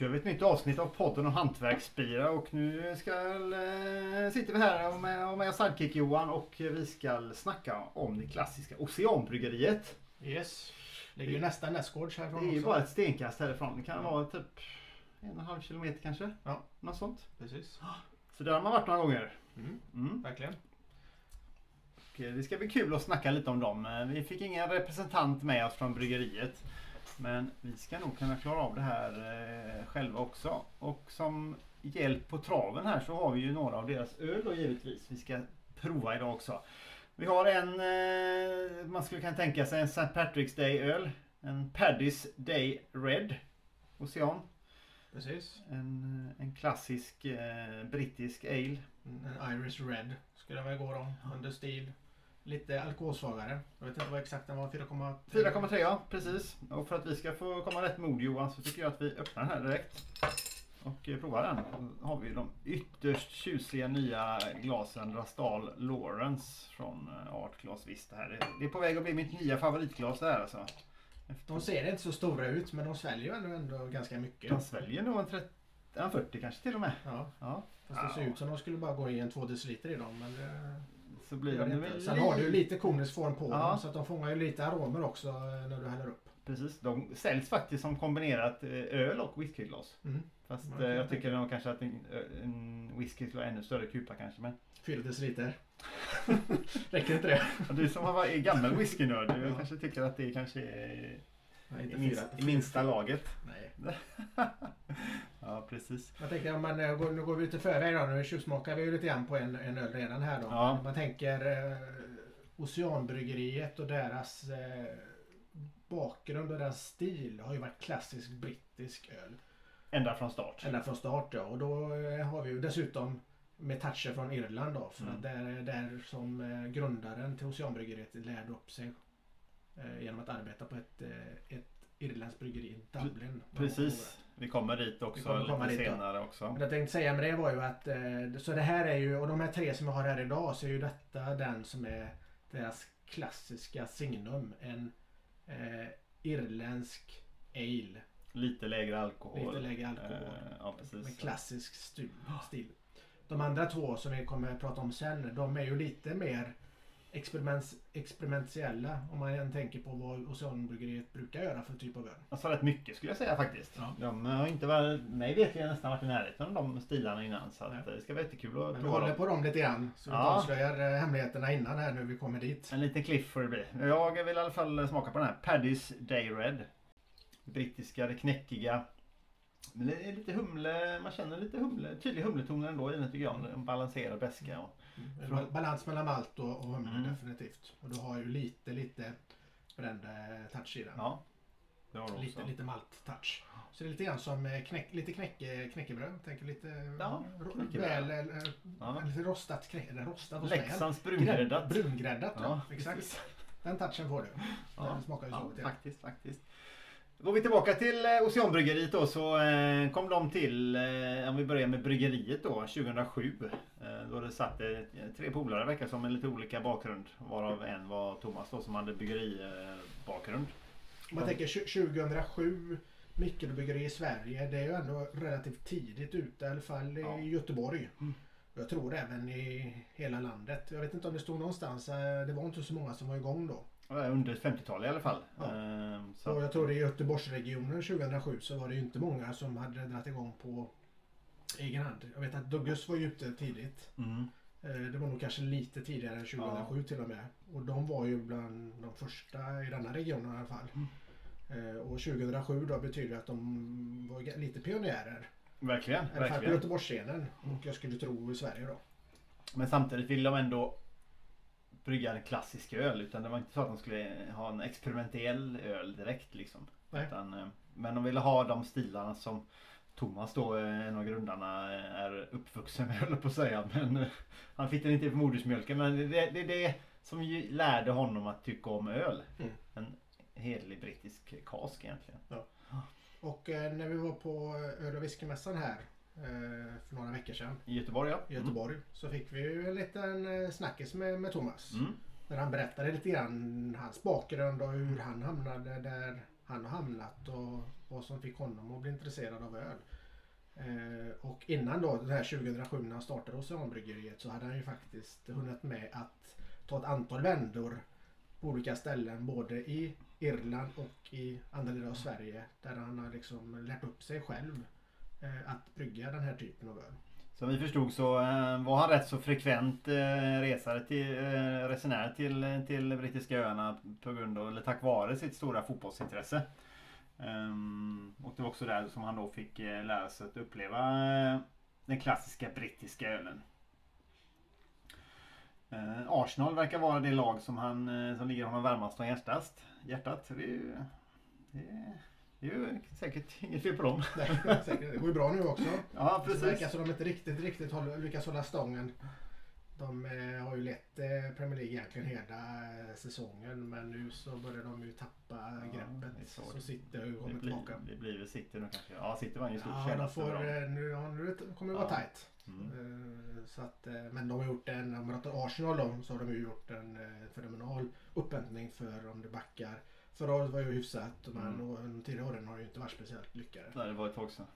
kör vi ett nytt avsnitt av podden om hantverksbira och nu ska, eh, sitter vi här med, med sidekick Johan och vi ska snacka om det klassiska Oceanbryggeriet. Yes. Ligger ju nästan nästgårds härifrån Det är ju också. bara ett stenkast härifrån. Det kan Ja. vara typ en och en halv kilometer kanske. Ja. Något sånt. Precis. Så där har man varit några gånger. Mm. Mm. Verkligen. Och eh, det ska bli kul att snacka lite om dem. Eh, Vi fick ingen representant med oss från bryggeriet. Men vi ska nog kunna klara av det här eh, själva också. Och som hjälp på traven här så har vi ju några av deras öl då givetvis. Vi ska prova idag också. Vi har en, eh, man skulle kunna tänka sig en St. Patrick's Day öl. En Paddy's Day Red. Ocean. Precis. En, en klassisk eh, brittisk ale. En Irish Red skulle den väl gå då. Under stil. Lite alkoholsvagare. Jag vet inte vad exakt den var. 4,3. 4,3 ja, precis. Och för att vi ska få komma rätt mod Johan så tycker jag att vi öppnar den här direkt. Och eh, provar den. Då har vi de ytterst tjusiga nya glasen Rastal Lawrence från eh, Art Glas Vista här. Det- Det är på väg att bli mitt nya favoritglas det här alltså. Efter- De ser inte så stora ut men de sväljer ju ändå, ändå ganska mycket. De sväljer nog en 30, en 40 kanske till och med. Ja. Ja, Fast det ser ut som de skulle bara gå i en 2 deciliter i dem. Men det så blir de väl. Sen har du ju lite konisk form på Ja. dem så att de fångar ju lite aromer också eh, när du häller upp. Precis, de säljs faktiskt som kombinerat eh, öl och whiskyglas. Mm. Fast eh, kan jag tycker nog kanske att en, en whisky skulle ha ännu större kupa kanske. Men 4 deciliter. Räcker inte det? Ja, Du som har varit gammal whiskynörd, du Ja. kanske tycker att det kanske är Nej, i, inte minst, i minsta laget. Nej. Ja, precis. Jag tänker om man, eh, nu går vi lite före då. Nu tjuvsmakar vi ju lite grann på en, en öl redan här då. Ja. Om Man tänker eh, Oceanbryggeriet och deras eh, bakgrund och deras stil har ju varit klassisk brittisk öl. Ända från start. Ända från start ja. Och då eh, har vi ju dessutom med toucher från Irland då. För Mm. att där, där som eh, grundaren till Oceanbryggeriet lärde upp sig eh, genom att arbeta på ett, eh, ett irländskt bryggeri i Dublin. Precis. Vi kommer dit Vi också kommer komma lite dit då. senare också. Men jag tänkte säga med det var ju att eh, så det här är ju och de här tre som jag har här idag så är ju detta den som är deras klassiska signum. En eh, irländsk ale. Lite lägre alkohol. Lite lägre alkohol. Eh, ja, Med precis. klassisk stu- stil. De andra två som vi kommer att prata om sen de är ju lite mer experimentella om man än tänker på vad Oceanbryggeriet brukar göra för typ av öl. Alltså rätt mycket skulle jag säga faktiskt. Ja. De har inte varit, mig vet jag nästan varit i närheten av de stilarna innan. Så att eh, det ska vara jättekul att Men vi prova håller dem. på dem lite grann så vi Ja. avslöjar eh, hemligheterna innan här nu vi kommer dit. En liten cliff får det bli. Jag vill i alla fall smaka på den här Paddy's Day Red. Brittiska, det knäckiga. Men det är lite humle, man känner lite humle, tydlig humleton ändå i den tycker jag. En balanserad beska. Och, Bal- balans mellan malt och, och humle Mm. definitivt. Och du har ju lite, lite bränd eh, touch i den. ja, det har du också. Lite, lite malt-touch. Så det är lite grann som eh, knäck, lite knäck, eh, knäckebröd. Tänker lite Ja, knäckebröd. väl, eh, Ja. lite rostat knäck, eller rostat? Leksands Grädd- brungräddat. Brungräddat ja, Ja, exakt. Den touchen får du. Ja, Den smakar ju så ja, lite. faktiskt, faktiskt. Går vi tillbaka till eh, Oceanbryggeriet då så eh, kom de till, eh, om vi börjar med bryggeriet då, 2007. Eh, då det satt tre polare verkar som med lite olika bakgrund. Varav en var Thomas då som hade bryggeribakgrund. Om man tänker tju- 2007 mikrobryggeri i Sverige. Det är ju ändå relativt tidigt ute i alla fall i Ja. Göteborg. Mm. Jag tror även i hela landet. Jag vet inte om det stod någonstans. Det var inte så många som var igång då. Under 50-talet i alla fall. Ja. Eh, så Och jag tror det i Göteborgsregionen 2007 så var det ju inte många som hade dragit igång på egen hand. Jag vet att Douglas var ju ute tidigt. Mm. Eh, Det var nog kanske lite tidigare än 2007 till och med. Och de var ju bland de första i denna regionen i alla fall. Eh, Och 2007 då betyder att de var lite pionjärer. Verkligen, I alla fall på. Göteborgsscenen. Och jag skulle tro i Sverige då. Men samtidigt vill de ändå brygga en klassisk öl. Utan det var inte så att de skulle ha en experimentell öl direkt liksom. Utan, eh, men de ville ha de stilarna som Thomas då, eh, en av grundarna, eh, är uppvuxen med höll på att säga. Men han fick den inte för modersmjölken. Men det är det, det som lärde honom att tycka om öl. Mm. En hederlig brittisk kask egentligen. Och eh, när vi var på öl och whiskymässan här för några veckor sedan I Göteborg ja. i Göteborg så fick vi ju en liten eh, snackis med, med Thomas. Mm. Där han berättade lite grann hans bakgrund och hur han hamnade där han har hamnat och vad som fick honom att bli intresserad av öl. Eh, och innan då det här 2007 när han startade Oceanbryggeriet så hade han ju faktiskt hunnit med att ta ett antal vändor på olika ställen både i Irland och i andra delar av Sverige där han har liksom lärt upp sig själv eh, Eh, att brygga den här typen av öl. Som vi förstod så eh, var han rätt så frekvent eh, resare till, resenär till, till brittiska öarna på grund av, eller tack vare sitt stora fotbollsintresse. Ehm, och det var också där som han då fick lära sig att uppleva den klassiska brittiska ölen. Arsenal verkar vara det lag som, han, som ligger honom varmast om hjärtat. hjärtat. Det, är ju, det, det är ju säkert inget fel på dem. Nej, säkert. Det går ju bra nu också. Ja, Det precis. verkar som de inte riktigt, riktigt håller, lyckas hålla stången. De eh, har ju lett eh, Premier League egentligen hela eh, säsongen men nu så börjar de ju tappa det är greppet. så. Så City har ju Det kommit tillbaka. det blir väl City nu kanske. Ja, City var ju stort Ja, de får, nu, ja, nu kommer det vara Ja. tajt. Mm. Så att, men de har gjort en, om man pratar Arsenal då, så har de ju gjort en fenomenal upphämtning för om det backar. Förra året var ju hyfsat men Mm. tidigare åren har ju inte varit speciellt lyckade. Nej, det var ett tag sedan.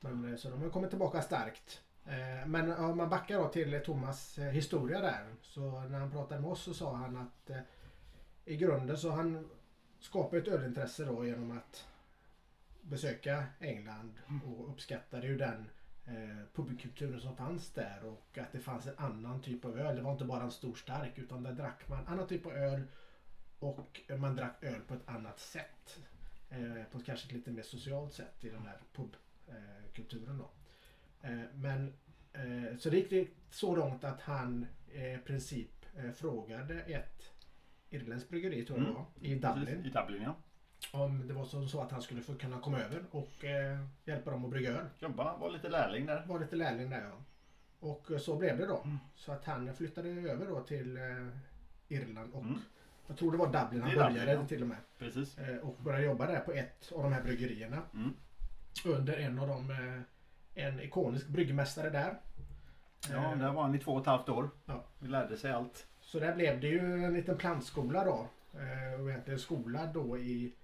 Men, eh, så de har kommit tillbaka starkt. Eh, Men om man backar då till eh, Thomas historia där. Så när han pratade med oss så sa han att i grunden så han skapade ett ölintresse då genom att besöka England och uppskattade ju den eh, pubkulturen som fanns där och att det fanns en annan typ av öl. Det var inte bara en stor stark utan där drack man annan typ av öl och man drack öl på ett annat sätt. Eh, på kanske ett lite mer socialt sätt i den här pubkulturen då. Eh, men eh, så det gick det så långt att han eh, i princip frågade ett irländskt bryggeri tror jag det Mm. var, i Dublin. I Dublin ja. Om det var så, så att han skulle få kunna komma över och hjälpa dem att brygga öl. Jobba, var lite lärling där. Var lite lärling där ja. Och så blev det då. Mm. Så att han flyttade över då till Irland och Mm. Jag tror det var Dublin han är Dublin, började ja. till och med. Precis. Eh, och började jobba där på ett av de här bryggerierna. Mm. Under en av dem, eh, en ikonisk bryggmästare där. Ja, där var han i två och ett halvt år. Ja. Vi lärde sig allt. Så där blev det ju en liten plantskola då. Eh, och egentligen skola då i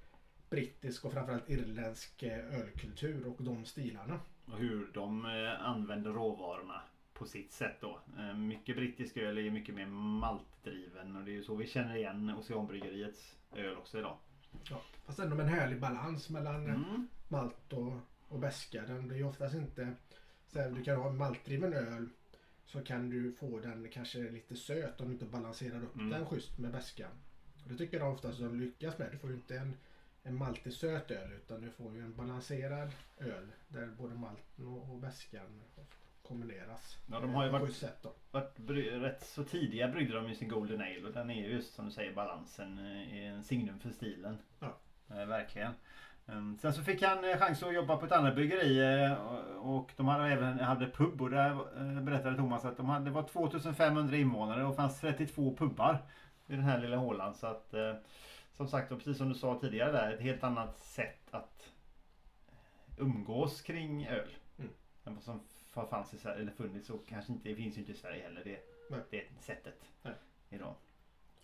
brittisk och framförallt irländsk ölkultur och de stilarna. Och hur de använder råvarorna på sitt sätt då. Eh, mycket brittisk öl är ju mycket mer maltdriven och det är ju så vi känner igen Oceanbryggeriets öl också idag. Ja, fast ändå med en härlig balans mellan Mm. malt och, och beska. Den blir ju oftast inte... Så här, du kan ha en maltdriven öl så kan du få den kanske lite söt om du inte balanserar upp Mm. den schysst med beskan. Och det tycker jag oftast de lyckas med. Du får ju inte en, en maltig söt öl utan du får ju en balanserad öl där både malten och, och beskan kombineras. Ja, de har ju varit- sätt bry- rätt så tidiga bryggde de ju sin Golden Ale och den är ju just som du säger balansen eh, är en signum för stilen. Ja. Eh, verkligen. Um, sen så fick han eh, chans att jobba på ett annat bryggeri och, de hade även hade pub och där berättade Thomas att de hade, det var 2500 invånare och fanns 32 pubbar i den här lilla hålan. Så att som sagt och precis som du sa tidigare där ett helt annat sätt att umgås kring öl. Mm. Än vad som fanns i eller funnits och kanske inte, det finns ju inte i Sverige heller. Det, Nej. det sättet Nej. idag.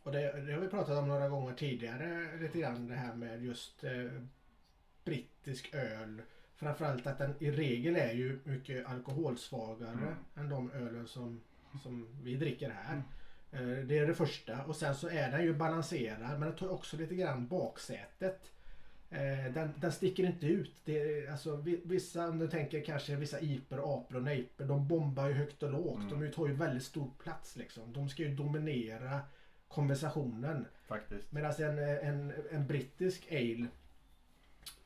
Och det, det har vi pratat om några gånger tidigare lite grann det här med just eh, brittisk öl. Framförallt att den i regel är ju mycket alkoholsvagare Mm. än de ölen som, som vi dricker här. Eh, det är det första och sen så är den ju balanserad men den tar också lite grann baksätet. Eh, den, den sticker inte ut. Det, alltså, vi- vissa, om du tänker kanske vissa iper, apor och nejper, de bombar ju högt och lågt. Mm. De tar ju väldigt stor plats liksom. De ska ju dominera konversationen. Faktiskt. Medan en, en, en brittisk ale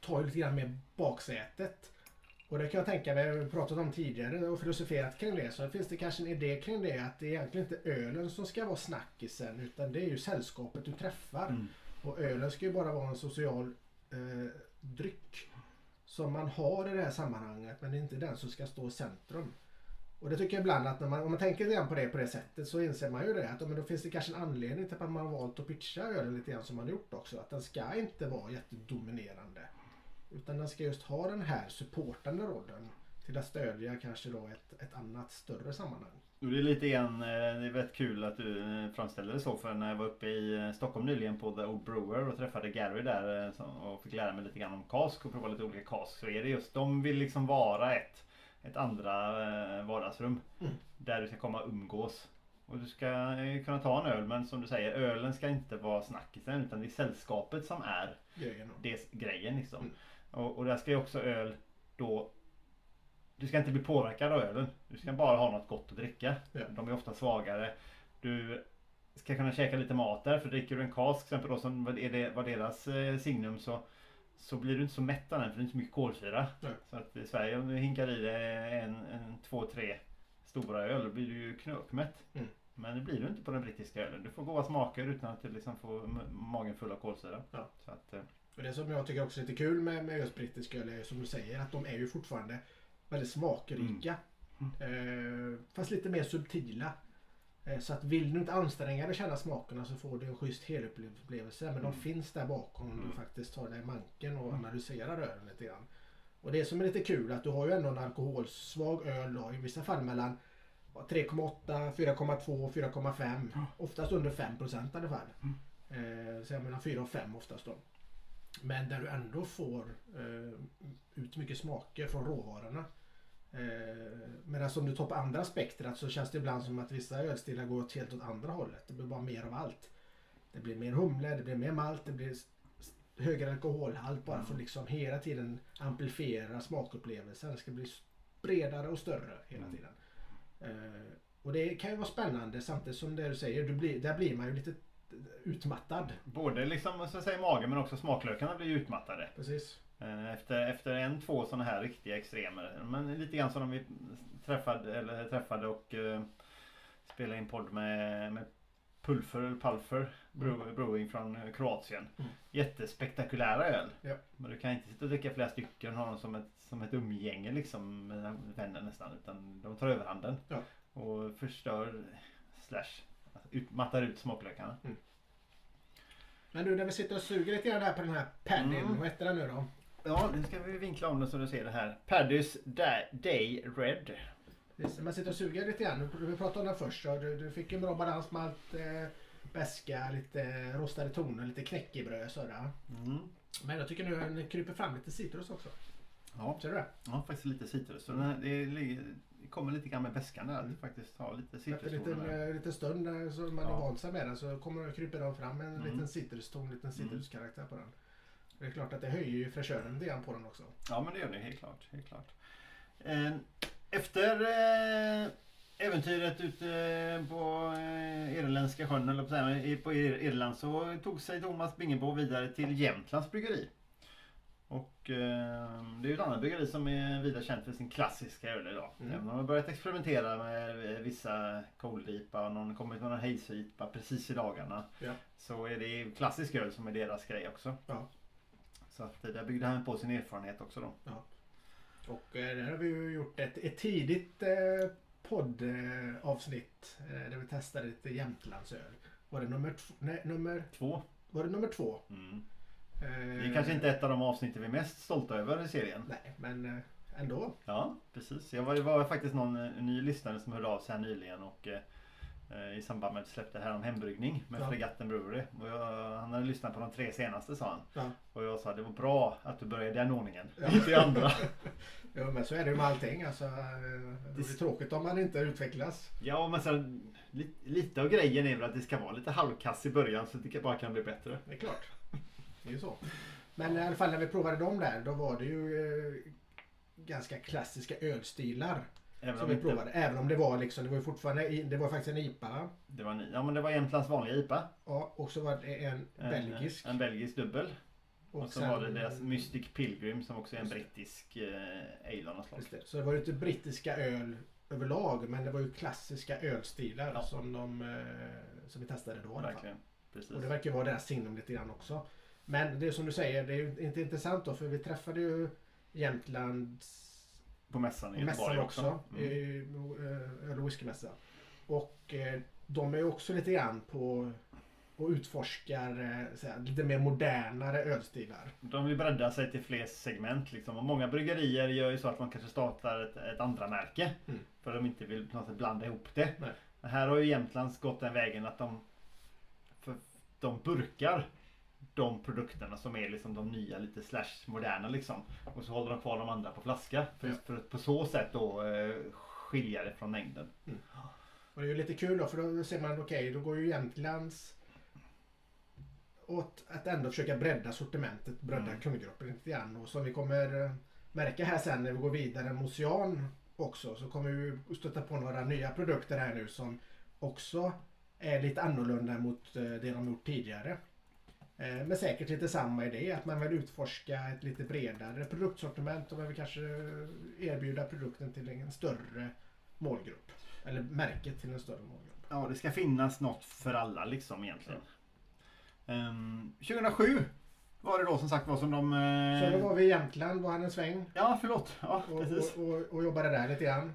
tar ju lite grann mer baksätet. Och det kan jag tänka mig, vi har pratat om tidigare och filosoferat kring det. Så finns det kanske en idé kring det att det är egentligen inte ölen som ska vara snackisen utan det är ju sällskapet du träffar. Mm. Och ölen ska ju bara vara en social eh, dryck. Som man har i det här sammanhanget men det är inte den som ska stå i centrum. Och det tycker jag ibland att när man, om man tänker lite på det på det sättet så inser man ju det att men då finns det kanske en anledning till att man har valt att pitcha ölen lite grann som man har gjort också. Att den ska inte vara jättedominerande. Utan den ska just ha den här supportande rollen till att stödja kanske då ett, ett annat större sammanhang. Och det är lite grann, eh, det är väldigt kul att du eh, framställer det så för när jag var uppe i eh, Stockholm nyligen på The Old Brewer och träffade Gary där och fick lära mig lite grann om kask och prova lite olika kask så är det just, de vill liksom vara ett, ett andra vardagsrum. Mm. Där du ska komma och umgås. Och du ska kunna ta en öl men som du säger ölen ska inte vara snackisen utan det är sällskapet som är grejen, det, grejen liksom. Mm. Och, och där ska ju också öl då du ska inte bli påverkad av ölen. Du ska bara ha något gott att dricka. Ja. De är ofta svagare. Du ska kunna käka lite mat där. För dricker du en kask exempel då som är det, var deras eh, signum så så blir du inte så mätt av den för det är inte så mycket kolsyra. Ja. Så att i Sverige om du hinkar i dig en, en, två, tre stora öl då blir du ju knökmätt. Mm. Men det blir du inte på den brittiska ölen. Du får goda smaker utan att du liksom får magen full av kolsyra. Ja. Så att, eh. och det som jag tycker också är lite kul med, med just brittisk öl är som du säger att de är ju fortfarande väldigt smakrika. Mm. Eh, fast lite mer subtila. Eh, så att vill du inte anstränga dig känna smakerna så får du en schysst helupplevelse. Men mm. de finns där bakom om du mm. faktiskt tar dig manken och mm. analyserar ölen lite grann. Och det som är lite kul att du har ju ändå en alkoholsvag öl då, i vissa fall mellan 3,8, 4,2, 4,5. Oftast under 5 procent i alla fall. Mm. Eh, så mellan 4 och 5 oftast då. Men där du ändå får eh, ut mycket smaker från råvarorna. Eh, medan om du tar på andra spektrat så känns det ibland som att vissa ölstilar går åt helt åt andra hållet. Det blir bara mer av allt. Det blir mer humle, det blir mer malt, det blir högre alkoholhalt bara för att liksom hela tiden amplifiera smakupplevelsen. Det ska bli bredare och större hela mm. tiden. Eh, och det kan ju vara spännande samtidigt som det du säger, du blir, där blir man ju lite utmattad. Både liksom så att säga magen men också smaklökarna blir utmattade. Precis. Eh, efter, efter en, två sådana här riktiga extremer. Men lite grann som vi träffade, eller träffade och uh, spelade in podd med, med Pulfer, eller Pulfer mm. Brewing från Kroatien. Mm. Jättespektakulära öl. Ja. Men du kan inte sitta och dricka flera stycken och ha dem som ett, som ett umgänge liksom med vänner nästan. Utan de tar överhanden. Ja. Och förstör slash ut, mattar ut smaklökarna. Mm. Men nu när vi sitter och suger lite grann där på den här paddyn. Mm. Vad heter den nu då? Ja, nu ska vi vinkla om den så du ser det här. Paddys Day Red. När man sitter och suger lite grann. Vi pratade om den först. Du, du fick en bra balans med allt eh, beska, lite rostade toner, lite knäckebröd sådär. Mm. Men jag tycker nu den kryper fram lite citrus också. Ja. Ser du det? Ja, faktiskt lite citrus. Så den, det, det kommer lite grann med beskan där. Det faktiskt har lite citrus. Efter en liten, stund så man ja. har vant sig med den så kommer, kryper den fram en mm. liten citruston, en liten mm. citruskaraktär på den. Det är klart att det höjer ju fräschören lite grann på den också. Ja men det gör det helt klart. Helt klart. Eh, efter eh, äventyret ute på eh, Irländska sjön, eller på, på Irland, så tog sig Thomas Bingebo vidare till Jämtlands bryggeri. Och eh, det är ju ett annat bryggeri som är vida känt för sin klassiska öl idag. Mm. Även om de har börjat experimentera med vissa koldipa och någon kommit med någon haze precis i dagarna. Ja. Så är det klassisk öl som är deras grej också. Ja. Så att där byggde han på sin erfarenhet också då. Ja. Och eh, där har vi ju gjort ett, ett tidigt eh, poddavsnitt eh, där vi testade lite Jämtlandsöl. Var det nummer, nej, nummer två? Var det nummer två? Mm. Det är kanske inte ett av de avsnitt vi är mest stolta över i serien. Nej, men ändå. Ja, precis. Jag var, det var faktiskt någon ny lyssnare som hörde av sig här nyligen och Eh, i samband med att vi släppte här om hembryggning med ja. Fregatten Brewery. Och jag, han hade lyssnat på de tre senaste sa han. Ja. Och jag sa det var bra att du började i den ordningen. Ja. Inte i andra. ja men så är det ju med allting. Alltså, eh, det är tråkigt om man inte utvecklas. Ja men sen lite, lite av grejen är väl att det ska vara lite halvkass i början så att det bara kan bli bättre. Det är klart. Det är ju så. Men i alla fall när vi provade dem där då var det ju eh, ganska klassiska ölstilar. Även som vi provade. Även om det var liksom, det var fortfarande, det var faktiskt en IPA. Det var en, ja men det var Jämtlands vanliga IPA. Ja, och så var det en, en belgisk. En belgisk dubbel. Och, och så sen, var det deras Mystic Pilgrim som också är en brittisk eh, ale av något slag. Så det var ju inte brittiska öl överlag men det var ju klassiska ölstilar ja. som, de, eh, som vi testade då. Verkligen. Precis. Och det verkar vara deras signum lite grann också. Men det är som du säger, det är ju inte intressant då för vi träffade ju Jämtlands på mässan i Göteborg också. Mm. Öl och whiskymässa. Och eh, de är också lite grann på och utforskar eh, så här, lite mer modernare ölstilar. De vill bredda sig till fler segment liksom. Och många bryggerier gör ju så att man kanske startar ett, ett andra märke Mm. För de inte vill på något sätt blanda ihop det. Nej. Här har ju Jämtlands gått den vägen att de, för de burkar de produkterna som är liksom de nya lite slash moderna liksom. Och så håller de kvar de andra på flaska. För, Ja. för att på så sätt då eh, skilja det från mängden. Och det är ju lite kul då för då ser man okej då går ju Jämtlands åt att ändå försöka bredda sortimentet, bredda Mm. kundgruppen lite grann. Och som vi kommer eh, märka här sen när vi går vidare med Ocean också så kommer vi stöta på några nya produkter här nu som också är lite annorlunda mot eh, det de gjort tidigare. Eh, Men säkert lite samma idé att man vill utforska ett lite bredare produktsortiment och man vill kanske erbjuda produkten till en större målgrupp. Eller märket till en större målgrupp. Ja, det ska finnas något för alla liksom egentligen. Ehm, 2007 var det då som sagt var som de... eh, Så då var vi i Jämtland, var han en sväng Ja, förlåt. Ja, och, precis. och, och, och jobbade där lite grann.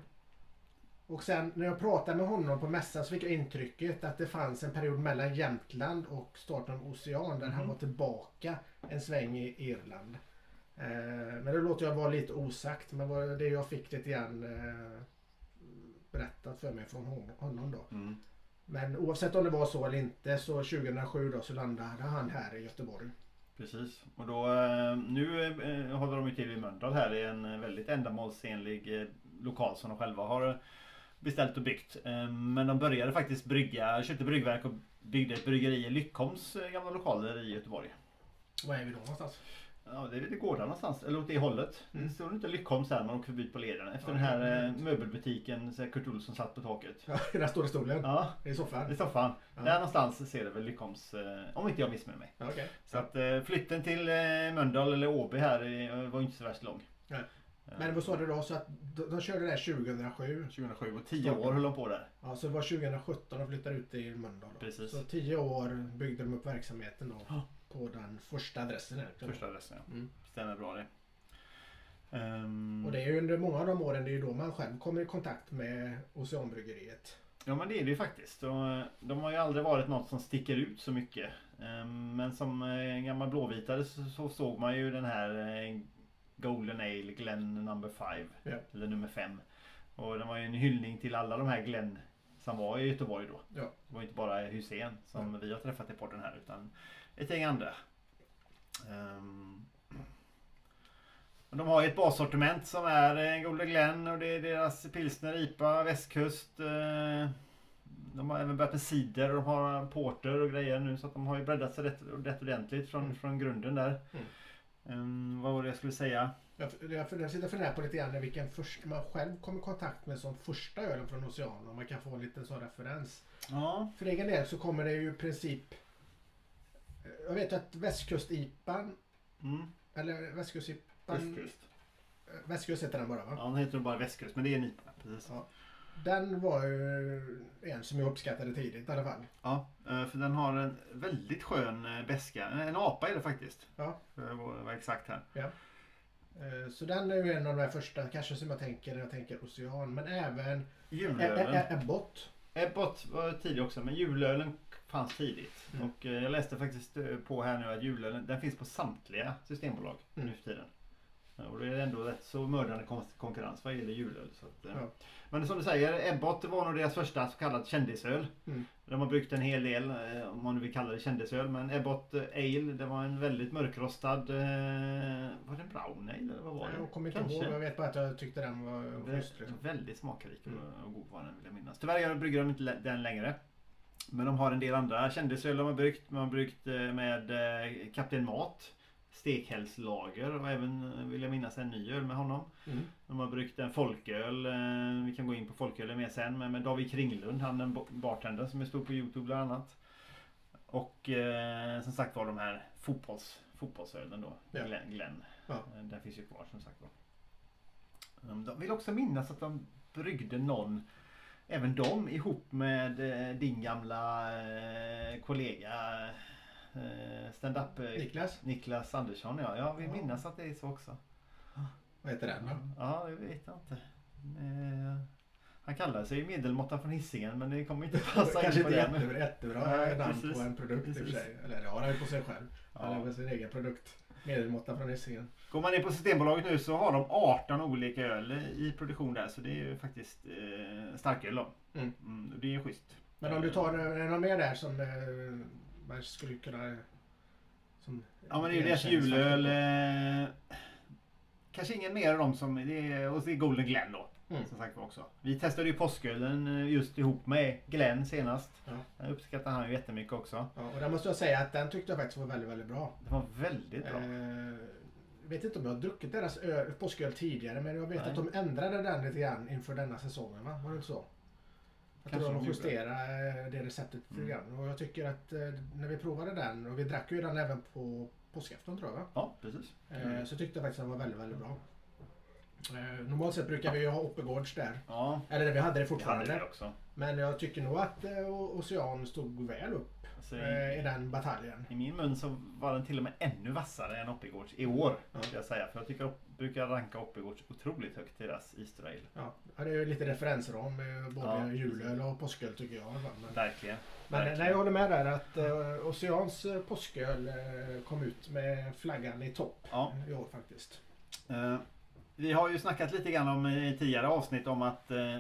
Och sen när jag pratade med honom på mässan så fick jag intrycket att det fanns en period mellan Jämtland och starten av Ocean där han Mhm. var tillbaka en sväng i Irland. Eh, men det låter jag vara lite osagt men var det jag fick lite grann eh, berättat för mig från hon- honom då. Mm. Men oavsett om det var så eller inte så 2007 då så landade han här i Göteborg. Precis. Och då, eh, nu eh, håller de ju till i Mölndal här i en väldigt ändamålsenlig eh, lokal som de själva har beställt och byggt. Eh, Men de började faktiskt brygga, köpte bryggverk och byggde ett bryggeri i Lyckholms eh, gamla lokaler i Göteborg. Var är vi då någonstans? Ja, det är lite gårdar någonstans, eller åt det hållet. Mm. Det stod inte Lyckholms här, man åker förbi på leden. Efter Ja, den här eh, möbelbutiken, så Kurt Olsson satt på taket. Ja, den stora stolen. Ja, I soffan. i soffan. Ja. Där någonstans ser det väl Lyckholms, eh, om inte jag missminner mig. Ja, okej. Så att eh, flytten till eh, Mölndal eller Åby här var inte så värst lång. Nej. Men vad sa du då? Så att de, de körde där 2007. 2007 och 10 år höll de på där. Ja, så det var 2017 de flyttade ut till Mölndal. Precis. Så 10 år byggde de upp verksamheten då Ja. på den första adressen. Här. Första adressen ja. Mm. Stämmer bra det. Ehm, Och det är ju under många av de åren det är ju då man själv kommer i kontakt med Oceanbryggeriet. Ja men det är det ju faktiskt. De har ju aldrig varit något som sticker ut så mycket. Ehm, Men som eh, gammal blåvitare så, så såg man ju den här eh, Golden Ale Glen number 5. Ja. Eller nummer 5. Och det var ju en hyllning till alla de här Glen som var i Göteborg då. Ja. Det var inte bara Hussein som vi har träffat i podden här utan ett gäng andra. Och de har ju ett bassortiment som är eh, Golden Glen och det är deras pilsner, IPA, västkust. eh, De har även börjat med cider och de har porter och grejer nu så att de har ju breddat sig rätt, rätt ordentligt från, Mm. från grunden där. Mm. Ehm, vad var det jag skulle säga? Jag, jag, jag sitter och funderar på lite grann vilken först, man själv kom i kontakt med som första ölen från Ocean. Om man kan få en liten sån referens. Ja, För egen del så kommer det ju i princip jag vet att västkust-IPan mm, eller västkust-IPan västkust. eh, Västkust heter den bara va? Ja, den heter bara västkust men det är en IPA. Precis. Ja. Den var ju en som jag uppskattade tidigt i alla fall. Ja, eh, för den har en väldigt skön eh, beska. En apa är det faktiskt. Ja. För att vara exakt här. Eh, Så den är ju en av de första kanske som jag tänker när jag tänker Ocean. Men även Ebbot. Ebbot var tidig också men julölen fanns tidigt. Mm. Och jag läste faktiskt på här nu att julölen den finns på samtliga systembolag Mm. nu för tiden. Och det är ändå rätt så mördande kon- konkurrens vad gäller julöl. Så att, eh. Ja. Men som du säger, Ebbot var nog deras första så kallad kändisöl. Mm. De har bryggt en hel del, eh, om man nu vill kalla det kändisöl. Men Ebbot eh, Ale, det var en väldigt mörkrostad... Var det en brown ale eller vad var det? Jag kommer inte Kanske. ihåg. Jag vet bara att jag tyckte den var schysst. Liksom. Väldigt smakrik och, Mm. och god var den vill jag minnas. Tyvärr brygger de inte den längre. Men de har en del andra kändisöl de har bryggt. De har bryggt med Kapten Mat. Stekhällslager och även eh, vill jag minnas en ny öl med honom. Mm. De har bryggt en folköl. eh, Vi kan gå in på folköl mer sen. Men med David Kringlund, han den bartendern som är stor på Youtube bland annat. Och eh, som sagt var de här fotbolls, fotbollsölen då. Ja. Glenn. Glenn. Ja. Eh, Den finns ju kvar som sagt var. De vill också minnas att de bryggde någon Även de ihop med eh, din gamla eh, kollega eh, stand-up eh, Niklas, Niklas Andersson. Ja, jag vill Ja. minnas att det är så också. vad heter den då? Ja, det vet jag inte. Eh, Han kallar sig medelmåtta från Hisingen men det kommer inte passa in på inte den. jättebra, jättebra Nej, namn precis. på en produkt i och för Precis. sig. Eller det har han ju på sig själv. Han Ja. har väl sin egen produkt. Medelmåtta från Hisingen. Går man in på Systembolaget nu så har de 18 olika öl i produktion där så det är ju faktiskt eh, starköl då. Mm. Mm, det är ju schysst. Men om du tar eh, någon mer där som man skulle kunna... Som Ja men det är ju deras julöl. Eh, kanske ingen mer av dem som, det är, och det är Golden Glen då. Mm. Som sagt också. Vi testade ju påskölen eh, just ihop med Glenn senast. Ja. Den uppskattar han ju jättemycket också. Ja, och där måste jag säga att den tyckte jag faktiskt var väldigt, väldigt bra. Det var väldigt bra. Eh, jag vet inte om jag har druckit deras öl, påsköl tidigare men jag vet Nej. att de ändrade den lite grann inför denna säsongen va? Var det inte så? Jag tror de justerade eh, det receptet lite Mm. grann. Och jag tycker att eh, när vi provade den, och vi drack ju den även på påskafton tror jag? Ja precis. Eh, så tyckte jag faktiskt att den var väldigt, väldigt bra. Normalt sett brukar vi ju ha Oppegårds där. Ja, Eller vi hade det vi hade fortfarande. det också. Men jag tycker nog att Ocean stod väl upp Alltså, i, i den bataljen. I min mun så var den till och med ännu vassare än Oppigårds i år. Ska jag säga. För jag tycker brukar ranka Oppigårds otroligt högt deras Easter Ale. Ja, det är ju lite referensram med både Ja, julöl och påsköl tycker jag. Men, Verkligen. men Verkligen. nej, jag håller med där att uh, Oceans eh, påsköl eh, kom ut med flaggan i topp Ja. i år faktiskt. Eh, vi har ju snackat lite grann om i tidigare avsnitt om att eh,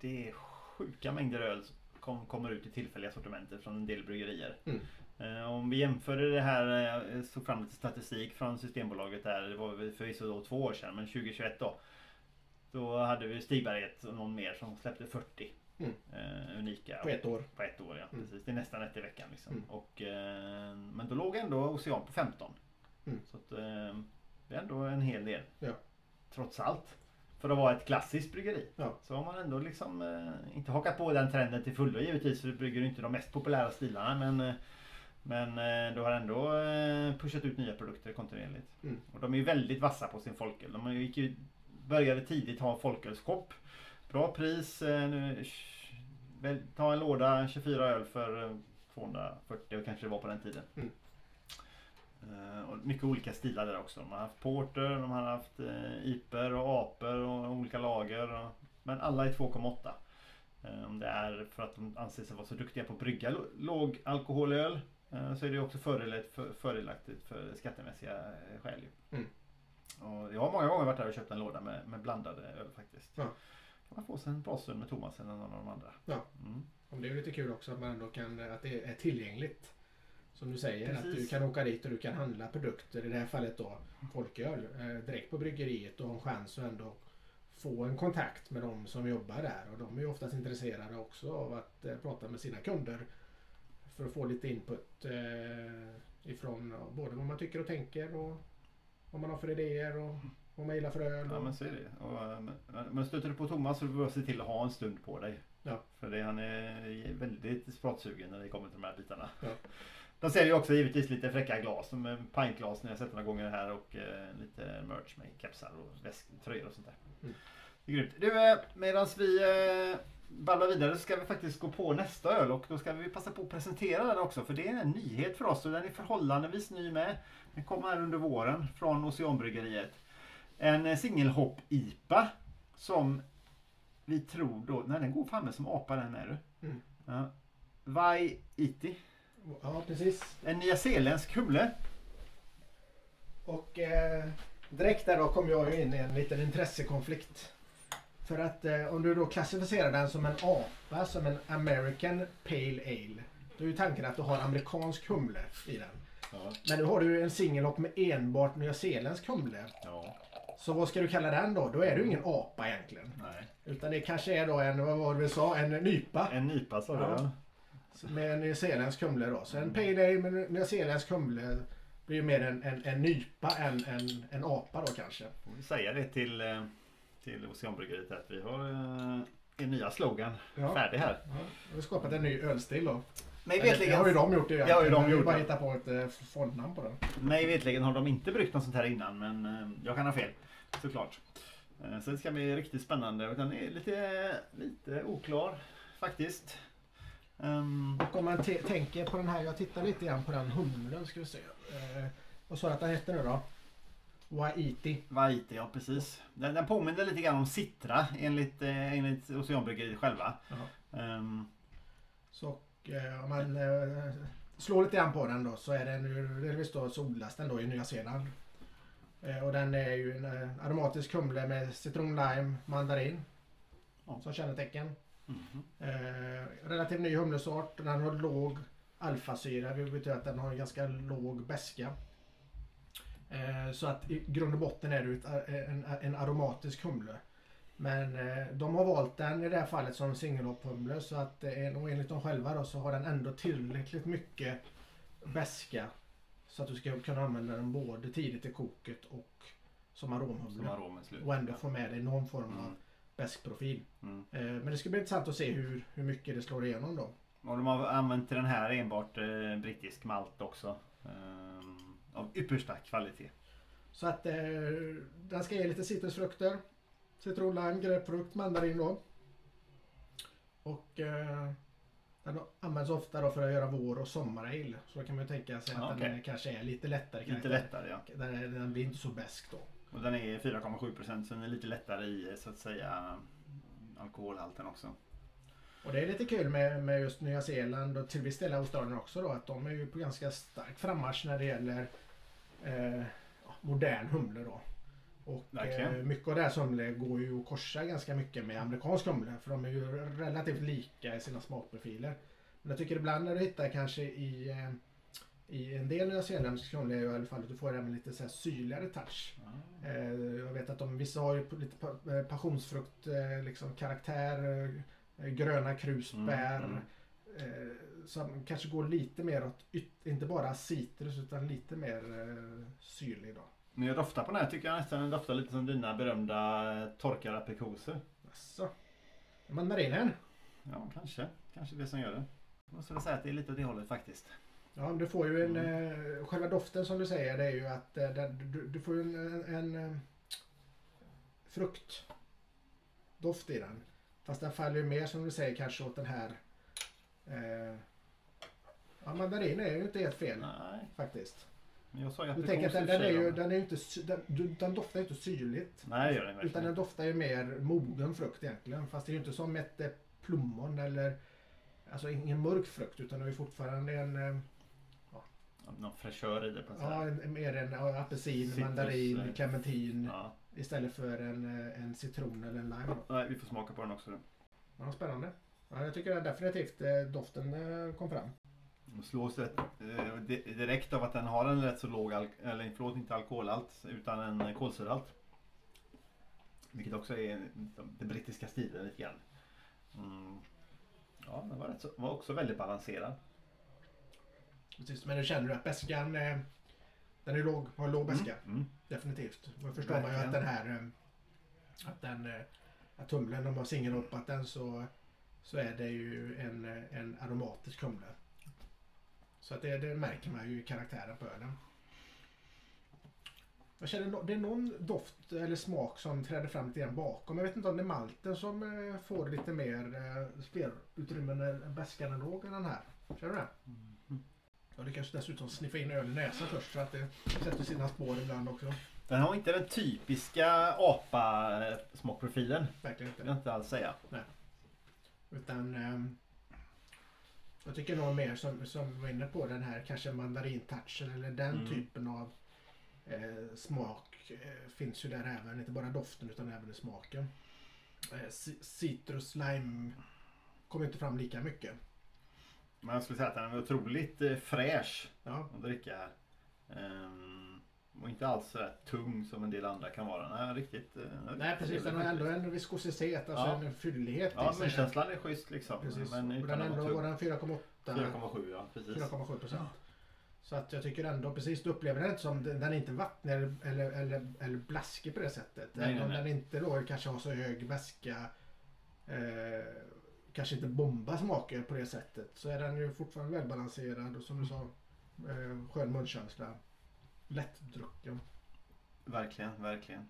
det är sjuka mängder öl som kom, kommer ut i tillfälliga sortimenter från en del bryggerier. Mm. Eh, om vi jämför det här, eh, jag såg fram lite statistik från Systembolaget där, det var förvisso då två år sedan, men 2021 då. Då hade vi Stigberget och någon mer som släppte 40 Mm. eh, unika. På ett år. På ett år ja, Mm. precis. Det är nästan ett i veckan. Liksom. Mm. Och, eh, men då låg ändå Ocean på 15. Mm. Så att, eh, det är ändå en hel del. Ja. Trots allt. För att vara ett klassiskt bryggeri. Ja. Så har man ändå liksom eh, inte hakat på den trenden till fullo givetvis. För du brygger inte de mest populära stilarna. Men, eh, men eh, du har ändå eh, pushat ut nya produkter kontinuerligt. Mm. Och de är väldigt vassa på sin folköl. De gick ju, började tidigt ha en folkölsshop. Bra pris. eh, nu, ta en låda 24 öl för eh, 240 och kanske det var på den tiden. Mm. Och mycket olika stilar där också. De har haft porter, de har haft iper och aper och olika lager. Men alla är 2,8. Eh, om det är för att de anser sig vara så duktiga på att brygga lågalkoholöl eh, så är det också fördelaktigt för skattemässiga eh, skäl. Mm. Och jag har många gånger varit där och köpt en låda med, med blandade öl faktiskt. Ja. kan man få sig en bra stund med Thomas eller någon av de andra. Ja. Mm. Och det är ju lite kul också att man ändå kan, att det är tillgängligt. Som du säger, att du Precis. kan åka dit och du kan handla produkter, i det här fallet då folköl, eh, direkt på bryggeriet och ha en chans att ändå få en kontakt med de som jobbar där. Och de är ju oftast intresserade också av att eh, prata med sina kunder för att få lite input eh, ifrån ja, både vad man tycker och tänker och vad man har för idéer och vad man gillar för öl. Ja Och, men så är det. Och, eh, men, men stöter du på Thomas så får du se till att ha en stund på dig. Ja. För det, han är väldigt pratsugen när det kommer till de här bitarna. Ja. De säljer också givetvis lite fräcka glas. Som eh, pintglas när jag sett några gånger här och eh, lite merch med kepsar och väsk, tröjor och sånt där. Mm. Det är grymt. Du, eh, medan vi eh, babblar vidare så ska vi faktiskt gå på nästa öl och då ska vi passa på att presentera den också för det är en nyhet för oss och den är förhållandevis ny med. Den kommer här under våren från Oceanbryggeriet. En eh, singelhopp-IPA som vi tror då, nej den går fan med som apa den med du. Mm. Ja. Vai Iti. ja, precis. En nyzeeländsk humle. Och eh, direkt där då kom jag in i en liten intressekonflikt. För att eh, om du då klassificerar den som en apa, som en American Pale Ale. Då är ju tanken att du har amerikansk humle i den. Ja. Men nu har du en singelhopp med enbart nyzeeländsk humle. ja. Så vad ska du kalla den då? Då är du ingen apa egentligen. Nej. Utan det kanske är då en, vad var det vi sa, en nypa. En nypa sa du Ja. ja. Med nyzeeländsk humle då. Så en pale ale med nyzeeländsk humle blir ju mer en, en, en nypa än en, en apa då kanske. Får vi säga det till, eh, till Oceanbryggeriet att vi har eh, en nya slogan Ja. färdig här. Ja, vi har skapat en ny ölstil då. Mig Eller, Det vetligen, har ju de gjort det Det har ju de gjort, bara hitta på ett eh, fondnamn på den. mig vetligen har de inte bryggt något sånt här innan men eh, jag kan ha fel. Såklart. Eh, så det ska bli riktigt spännande den är lite, lite oklar faktiskt. Ehm, Och om man tänker på den här, jag tittar lite grann på den humlen ska vi se. Eh, vad sa du att den hette nu då? Waiti. Vaiti, ja precis. Den, den påminner lite grann om Citra enligt, eh, enligt Oceanbryggeriet själva. Ehm, Så eh, om man eh, slår lite grann på den då så är den ju delvis då den då i Nya Zeeland. Eh, och den är ju en eh, aromatisk humle med citron, lime, mandarin Ja. som kännetecken. mhm. Eh, relativt ny humlesort. Den har låg alfasyra, vilket betyder att den har en ganska låg beska. Eh, så att i grund och botten är det ett, en, en aromatisk humle. Men eh, de har valt den i det här fallet som singelhopphumle så att eh, och enligt dem själva då så har den ändå tillräckligt mycket beska så att du ska kunna använda den både tidigt i koket och som Som aromhumle. aromen slut. Och ändå få med dig någon form av Mm. beskprofil. Mm. Eh, Men det ska bli intressant att se hur, hur mycket det slår igenom då. Och de har använt den här enbart eh, brittisk malt också. Ehm, av yppersta kvalitet. Så att eh, den ska ge lite citrusfrukter. Citron, lime, grapefrukt, mandarin då. Och eh, den används ofta då för att göra vår och sommarale. Så då kan man ju tänka sig att Ja, den kanske är lite lättare. Lite karaktär. lättare ja. Den, är, den blir inte så besk då. Och den är 4,7% så den är lite lättare i så att säga alkoholhalten också. Och det är lite kul med, med just Nya Zeeland och till viss del Australien också då. Att de är ju på ganska stark frammarsch när det gäller eh, modern humle då. Och eh, mycket av deras humle går ju att korsa ganska mycket med amerikansk humle. För de är ju relativt lika i sina smakprofiler. Men jag tycker ibland när du hittar kanske i, eh, i en del nyzeeländsk humle i alla fall att du får även lite så här syrligare touch. Eh, jag vet att de, vissa har ju lite eh, passionsfrukt eh, liksom karaktär, gröna krusbär. Mm, mm. Eh, som kanske går lite mer åt, inte bara citrus utan lite mer eh, syrlig då. När jag doftar på den här tycker jag nästan den doftar lite som dina berömda eh, torkade aprikoser. Alltså. Mandarinen. Ja, kanske. Kanske det som gör det. Jag måste väl säga att det är lite åt det hållet faktiskt. Ja, du får ju en, eh, själva doften som du säger det är ju att eh, den, du, du får ju en, en, en eh, fruktdoft i den. Fast den faller ju mer som du säger kanske åt den här eh, Ja, mandarin är ju inte helt fel Nej, faktiskt. men jag sa ju Du tänker att den, den är ju, den är ju inte, den, den doftar ju inte syrligt. Nej, gör den Utan verkligen. den doftar ju mer mogen frukt egentligen. Fast det är ju inte som ett eh, plommon eller Alltså ingen mörk frukt utan det är ju fortfarande en eh, Någon fräschör i det på något Ja, sätt. mer en ja, apelsin, Citrus, mandarin, eh, clementin Ja. istället för en, eh, en citron eller en lime. Nej, vi får smaka på den också. Ja, spännande. Ja, jag tycker definitivt eh, doften kom fram. Och slås direkt av att den har en rätt så låg, eller förlåt inte alkoholhalt utan en kolsyrahalt. Vilket också är liksom, den brittiska stilen lite grann. Mm. Ja, den var, så, var också väldigt balanserad. Precis, men nu känner du att beskan eh, den är låg, har låg beska. Mm. Mm. Definitivt. Då förstår man ju Verkligen. att den här eh, att den eh, att humlen, om man singelhoppat den så så är det ju en, en aromatisk humle. Så att det, det märker man ju i karaktären på ölen. Jag känner det är någon doft eller smak som träder fram lite grann bakom. Jag vet inte om det är malten som får lite mer spelutrymme när bäskan är låg än den här. Känner du det? Mm. Jag lyckas dessutom sniffa in öl i näsan först så att det sätter sina spår ibland också. Den har inte den typiska apa-smakprofilen. Verkligen Det vill inte. jag inte alls säga. Utan ehm, jag tycker nog mer som, som var inne på den här kanske mandarintouchen eller den Mm. typen av eh, smak eh, finns ju där även. Inte bara doften utan även i smaken. Eh, ci- citrus, lime kommer inte fram lika mycket. Men jag skulle säga att den är otroligt eh, fräsch Ja, att dricka här. Ehm, och inte alls så tung som en del andra kan vara. Nej, riktigt. eh, nej precis. Den har ändå en viskositet, alltså Ja. en fyllighet Ja, i sig. munkänslan är schysst liksom. Precis. Men utan den ändå var den 4,8 4,7 ja, precis. 4,7 procent. Så att jag tycker ändå precis, du upplever den inte som, den är inte vattnig eller, eller, eller, eller blaskig på det sättet. Nej, Även om den inte då kanske har så hög väska, eh, kanske inte bombar smaker på det sättet. Så är den ju fortfarande välbalanserad och som du sa, eh, skön munkänsla. Lättdrucken. Verkligen, verkligen.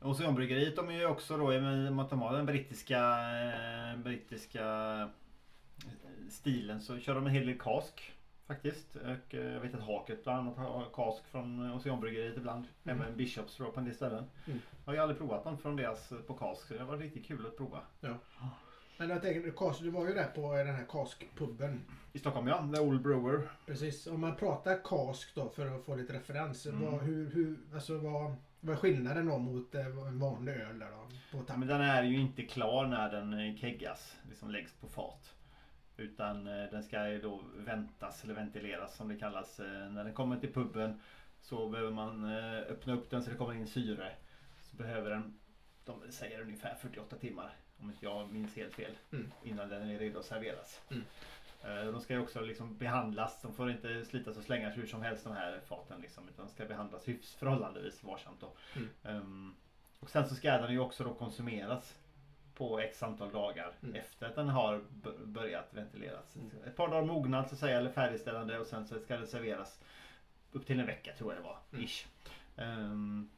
Oceanbryggeriet de är ju också då, i och med att de har den brittiska, eh, brittiska eh, stilen så kör de en hel del kask faktiskt. Och eh, jag vet att Haket bland annat har kask från Oceanbryggeriet ibland. Mm. Även Bishops på en del ställen. Mm. Jag har ju aldrig provat någon från deras eh, på kask så det var riktigt kul att prova. Men jag tänker, du var ju där på den här Kask-puben. I Stockholm ja, The Old Brewer. Precis. Om man pratar Kask då för att få lite referens. Mm. Vad, hur, hur, alltså vad, vad är skillnaden då mot eh, en vanlig öl där då? På men den är ju inte klar när den eh, keggas, liksom läggs på fat. Utan eh, den ska ju då väntas eller ventileras som det kallas. När den kommer till puben så behöver man öppna upp den så det kommer in syre. Så behöver den, de säger ungefär 48 timmar om inte jag minns helt fel. Mm. Innan den är redo att serveras. Mm. Eh, De ska ju också liksom behandlas. De får inte slitas och slängas hur som helst de här faten. Liksom, utan de ska behandlas hyfs förhållandevis varsamt. Mm. Ehm, och sen så ska den ju också då konsumeras på x antal dagar Mm. efter att den har börjat ventileras. Mm. Ett par dagar mognad så att säga, eller färdigställande och sen så ska det serveras upp till en vecka tror jag det var. Mm. Ish. Ehm,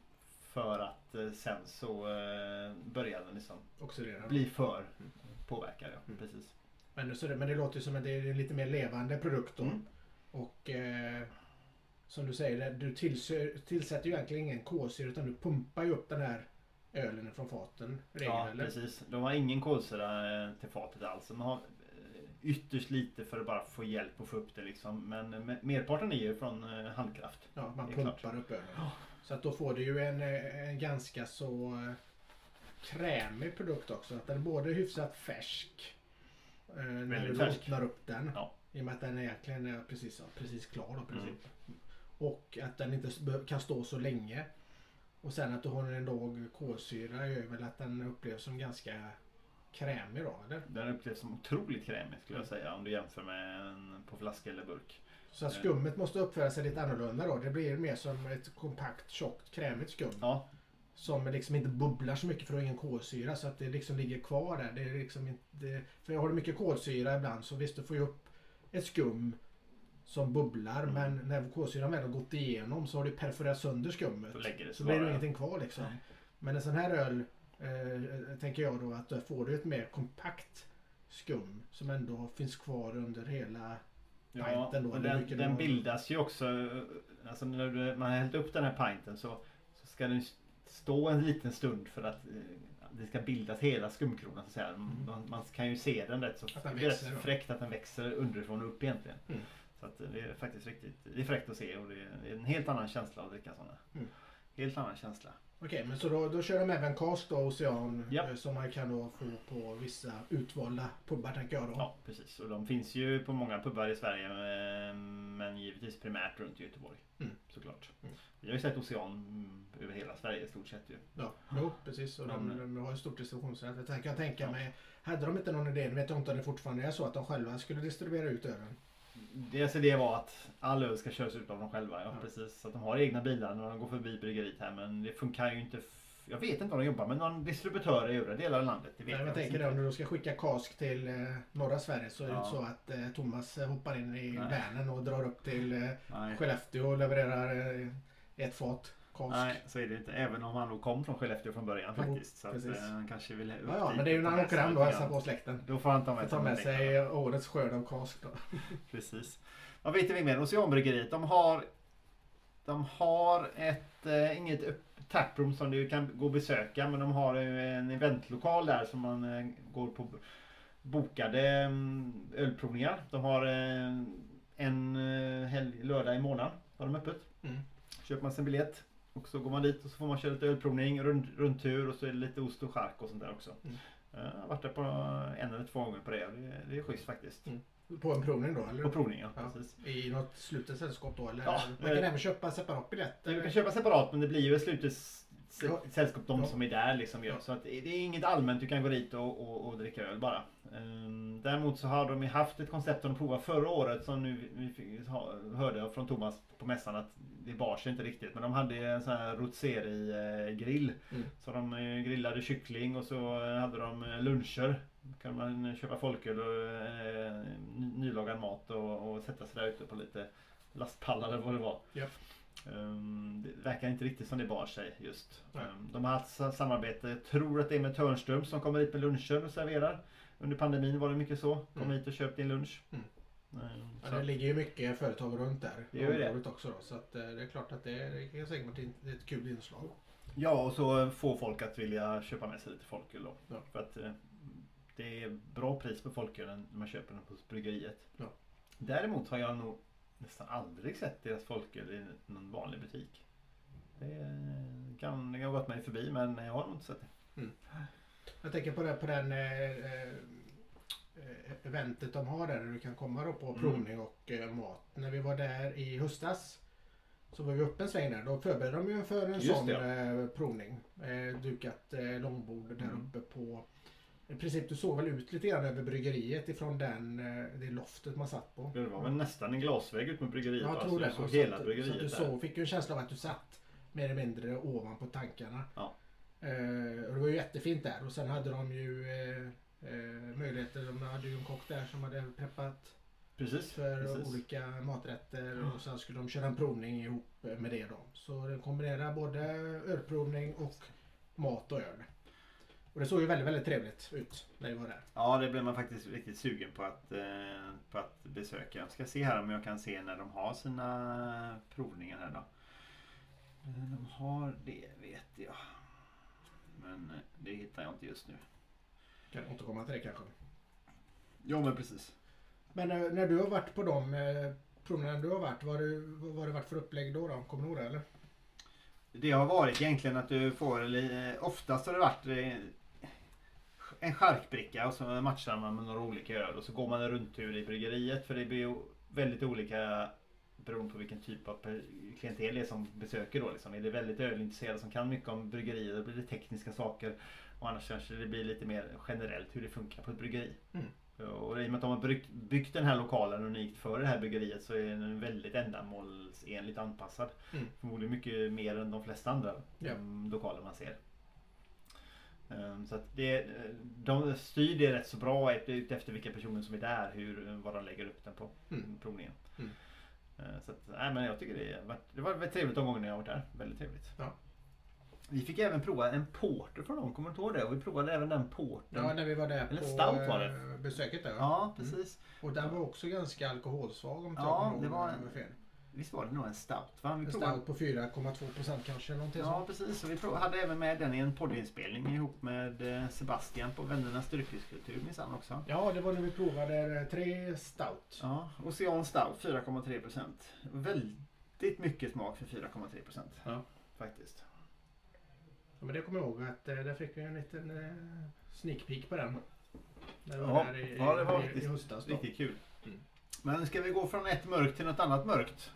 för att eh, sen så uh, börjar den liksom Oxidera. bli för Mm. påverkad. Ja. Mm. Precis. Men, det- så det, men det låter ju som att det är en lite mer levande produkt då. Mm. Och eh, som du säger, du tillsö- tillsätter ju egentligen ingen kolsyra utan du pumpar ju upp den här ölen från faten. Ja, eller? precis. De har ingen kolsyra eh, till fatet alls. De har eh, ytterst lite för att bara få hjälp att få upp det liksom. Men eh, merparten är ju från eh, handkraft. Ja, man pumpar klart. upp ölen. Ja. Så att då får du ju en, eh, en ganska så eh, krämig produkt också. Att den är både hyfsat färsk eh, när du färsk. öppnar upp den. Ja. I och med att den egentligen är precis, precis klar då, princip. Och att den inte kan stå så länge. Och sen att du har en låg kolsyra gör väl att den upplevs som ganska krämig då, eller? Den upplevs som otroligt krämig skulle jag säga om du jämför med en på flaska eller burk. Så att skummet måste uppföra sig lite annorlunda då. Det blir mer som ett kompakt, tjockt, krämigt skum. Ja, Som liksom inte bubblar så mycket för att ingen kolsyra så att det liksom ligger kvar där. Det är liksom inte, för har du mycket kolsyra ibland så visst du får ju upp ett skum som bubblar Mm. men när kolsyran väl har gått igenom så har du perforerat sönder skummet. det Så blir det ingenting kvar liksom. Nej. Men en sån här öl eh, tänker jag då att då får du ett mer kompakt skum som ändå finns kvar under hela pinten då, den, den bildas ju också. eh, Alltså när man har hällt upp den här pinten så, så ska den stå en liten stund för att eh, det ska bildas hela skumkronan. Så att säga. Mm. Man, man kan ju se den rätt så växer fräckt att den växer underifrån och upp egentligen. Mm. Så eh, det är faktiskt riktigt det är fräckt att se och det är, det är en helt annan känsla att dricka sådana. Mm. Helt annan känsla. Okej, men så då, då kör de även cast då, Ocean, Ja. eh, som man kan då få på vissa utvalda pubbar tänker jag då. Ja precis och de finns ju på många pubbar i Sverige eh, men givetvis primärt runt Göteborg. Mm. Såklart. Mm. Vi har ju sett Ocean mm, över hela Sverige i stort sett ju. Ja, jo, precis. Och de, Men- de har ju stort distributionsnät. Jag jag tänka Ja. mig, hade de inte någon idé, nu vet jag inte om det fortfarande är så att de själva skulle distribuera ut ölen. Deras idé var att all öl ska köras ut av dem själva. Ja, Ja. precis. Så att de har egna bilar när de går förbi bryggeriet här. Men det funkar ju inte. Jag vet inte om de jobbar med någon distributör i övriga delar av landet. Det vet Nej, jag jag tänker det, om du ska skicka kask till eh, norra Sverige så är det Ja. inte så att eh, Thomas hoppar in i. Vänern och drar upp till eh, Nej. Skellefteå och levererar eh, ett fat kask. Nej, så är det inte. Även om han nog kom från Skellefteå från början Jo, faktiskt. Så att, eh, han kanske vill upp Ja, ja, men det är ju när han åker hem då och hälsar på släkten. Då får han ta med ta sig med sig årets skörd av då. Precis. Vad vet vi mer? Oceanbryggeriet. De har, de har ett, eh, inget taproom som du kan gå och besöka. Men de har en eventlokal där som man eh, går på bokade mm, ölprovningar. De har eh, en eh, helg, lördag i månaden. Har de öppet. Mm. Köper man sin biljett. Och så går man dit och så får man köra lite ölprovning, rund, rundtur och så är det lite ost och chark och sånt där också. Mm. Jag har varit där på en eller två gånger på det och det, det är schysst faktiskt. Mm. På en provning då eller? På provning ja, Ja. precis. I något slutet sällskap då eller? Ja, man kan eh, även köpa separat biljett. Du kan köpa separat men det blir ju ett slutet. Sällskap de Ja. som är där liksom gör. Ja. Så att det är inget allmänt du kan gå dit och, och, och dricka öl bara. Ehm, däremot så har de haft ett koncept som de provade förra året som nu vi hörde från Thomas på mässan att det bar sig inte riktigt. Men de hade en sån här rotisserie grill. Mm. Så de eh, grillade kyckling och så eh, hade de eh, luncher. kan man köpa folköl och eh, ny- nylagad mat och, och sätta sig där ute på lite lastpallar eller vad det var. Ja. Ehm, det verkar inte riktigt som det bar sig just. Ehm, de har haft sa- samarbete, jag tror att det är med Törnström som kommer hit med luncher och serverar. Under pandemin var det mycket så. Kom Mm. hit och köp din lunch. Mm. Eh, Ja, det ligger ju mycket företag runt där. Det gör det. också då, så att, eh, det är klart att det är, det kan säkert vara ett, ett kul inslag. Ja, och så få folk att vilja köpa med sig lite folköl då. Ja. För att eh, det är bra pris på folkölen när man köper den på bryggeriet. Ja. Däremot har jag nog nästan aldrig sett deras folköl i någon vanlig butik. Det eh, kan, det har gått mig förbi men jag har nog inte sett det. Jag tänker på, det, på den eh, eh, eventet de har där, där du kan komma då på Mm. provning och eh, mat. När vi var där i höstas så var vi uppe en sväng där. Då förberedde de ju för en Just sån det, eh, provning. Eh, dukat eh, långbord där Mm. uppe på i princip du såg väl ut lite grann över bryggeriet ifrån den, eh, det loftet man satt på. Det var väl nästan en glasvägg ut med bryggeriet. Jag tror Så det. du såg Så hela att- bryggeriet så du såg, fick ju en känsla av att du satt mer eller mindre ovanpå tankarna. Ja. Eh, och det var ju jättefint där och sen hade de ju eh, eh, möjligheter. De hade ju en kock där som hade preppat Precis. för precis. olika maträtter och sen skulle de köra en provning ihop med det då. Så den kombinerar både ölprovning och mat och öl. Och det såg ju väldigt, väldigt trevligt ut när vi var där. Ja, det blev man faktiskt riktigt sugen på att, eh, på att besöka. Jag ska se här om jag kan se när de har sina provningar här då. Eh, De har det vet jag. Men eh, det hittar jag inte just nu. Kan återkomma till det kanske. Ja men precis. Men eh, när du har varit på de provningarna du har varit, vad har det, vad har det varit för upplägg då? då? Kommer du ihåg det eller? Det har varit egentligen att du får, oftast har det varit en charkbricka och så matchar man med några olika öl och så går man en rundtur i bryggeriet för det blir ju väldigt olika beroende på vilken typ av klientel det är som besöker då. Liksom. Är det väldigt ölintresserade som kan mycket om bryggerier då blir det tekniska saker och annars kanske det blir lite mer generellt hur det funkar på ett bryggeri. Mm. Och i och med att de har byggt, den här lokalen unikt för det här bryggeriet så är den väldigt ändamålsenligt anpassad. Mm. Förmodligen mycket mer än de flesta andra Ja. lokaler man ser. Ehm, Så att det, de styr det rätt så bra efter vilka personer som är där, hur, vad de lägger upp den på Mm. provningen. Mm. Ehm, Så att, nej, men jag tycker det, varit- det var väldigt trevligt de gångerna jag har varit där. Väldigt trevligt. Ja. Vi fick även prova en porter från dem, kommer du ihåg det? Och vi provade även den porten. Ja, när vi var där Eller på stout var det. eh, besöket där. Ja, precis. Och den var också ganska alkoholsvag om Ja, jag kommer det ihåg var om en- fel. Visst var det nog en stout? Va? Vi En stout på 4,2 procent kanske. Någonting Ja sånt. precis, och vi prov- hade även med den i en poddinspelning ihop med eh, Sebastian på Vännernas dryckeskultur minsann också. Ja, det var när vi provade eh, tre stout. Ja, Ocean Stout 4,3%. Väldigt mycket smak för 4,3%. Ja. Faktiskt. Ja, men det kommer jag ihåg att eh, där fick vi en liten eh, sneak peek på den. När vi Ja, var där i, ja, det var i, i riktigt- höstas. Då. Riktigt kul. Mm. Men ska vi gå från ett mörkt till något annat mörkt.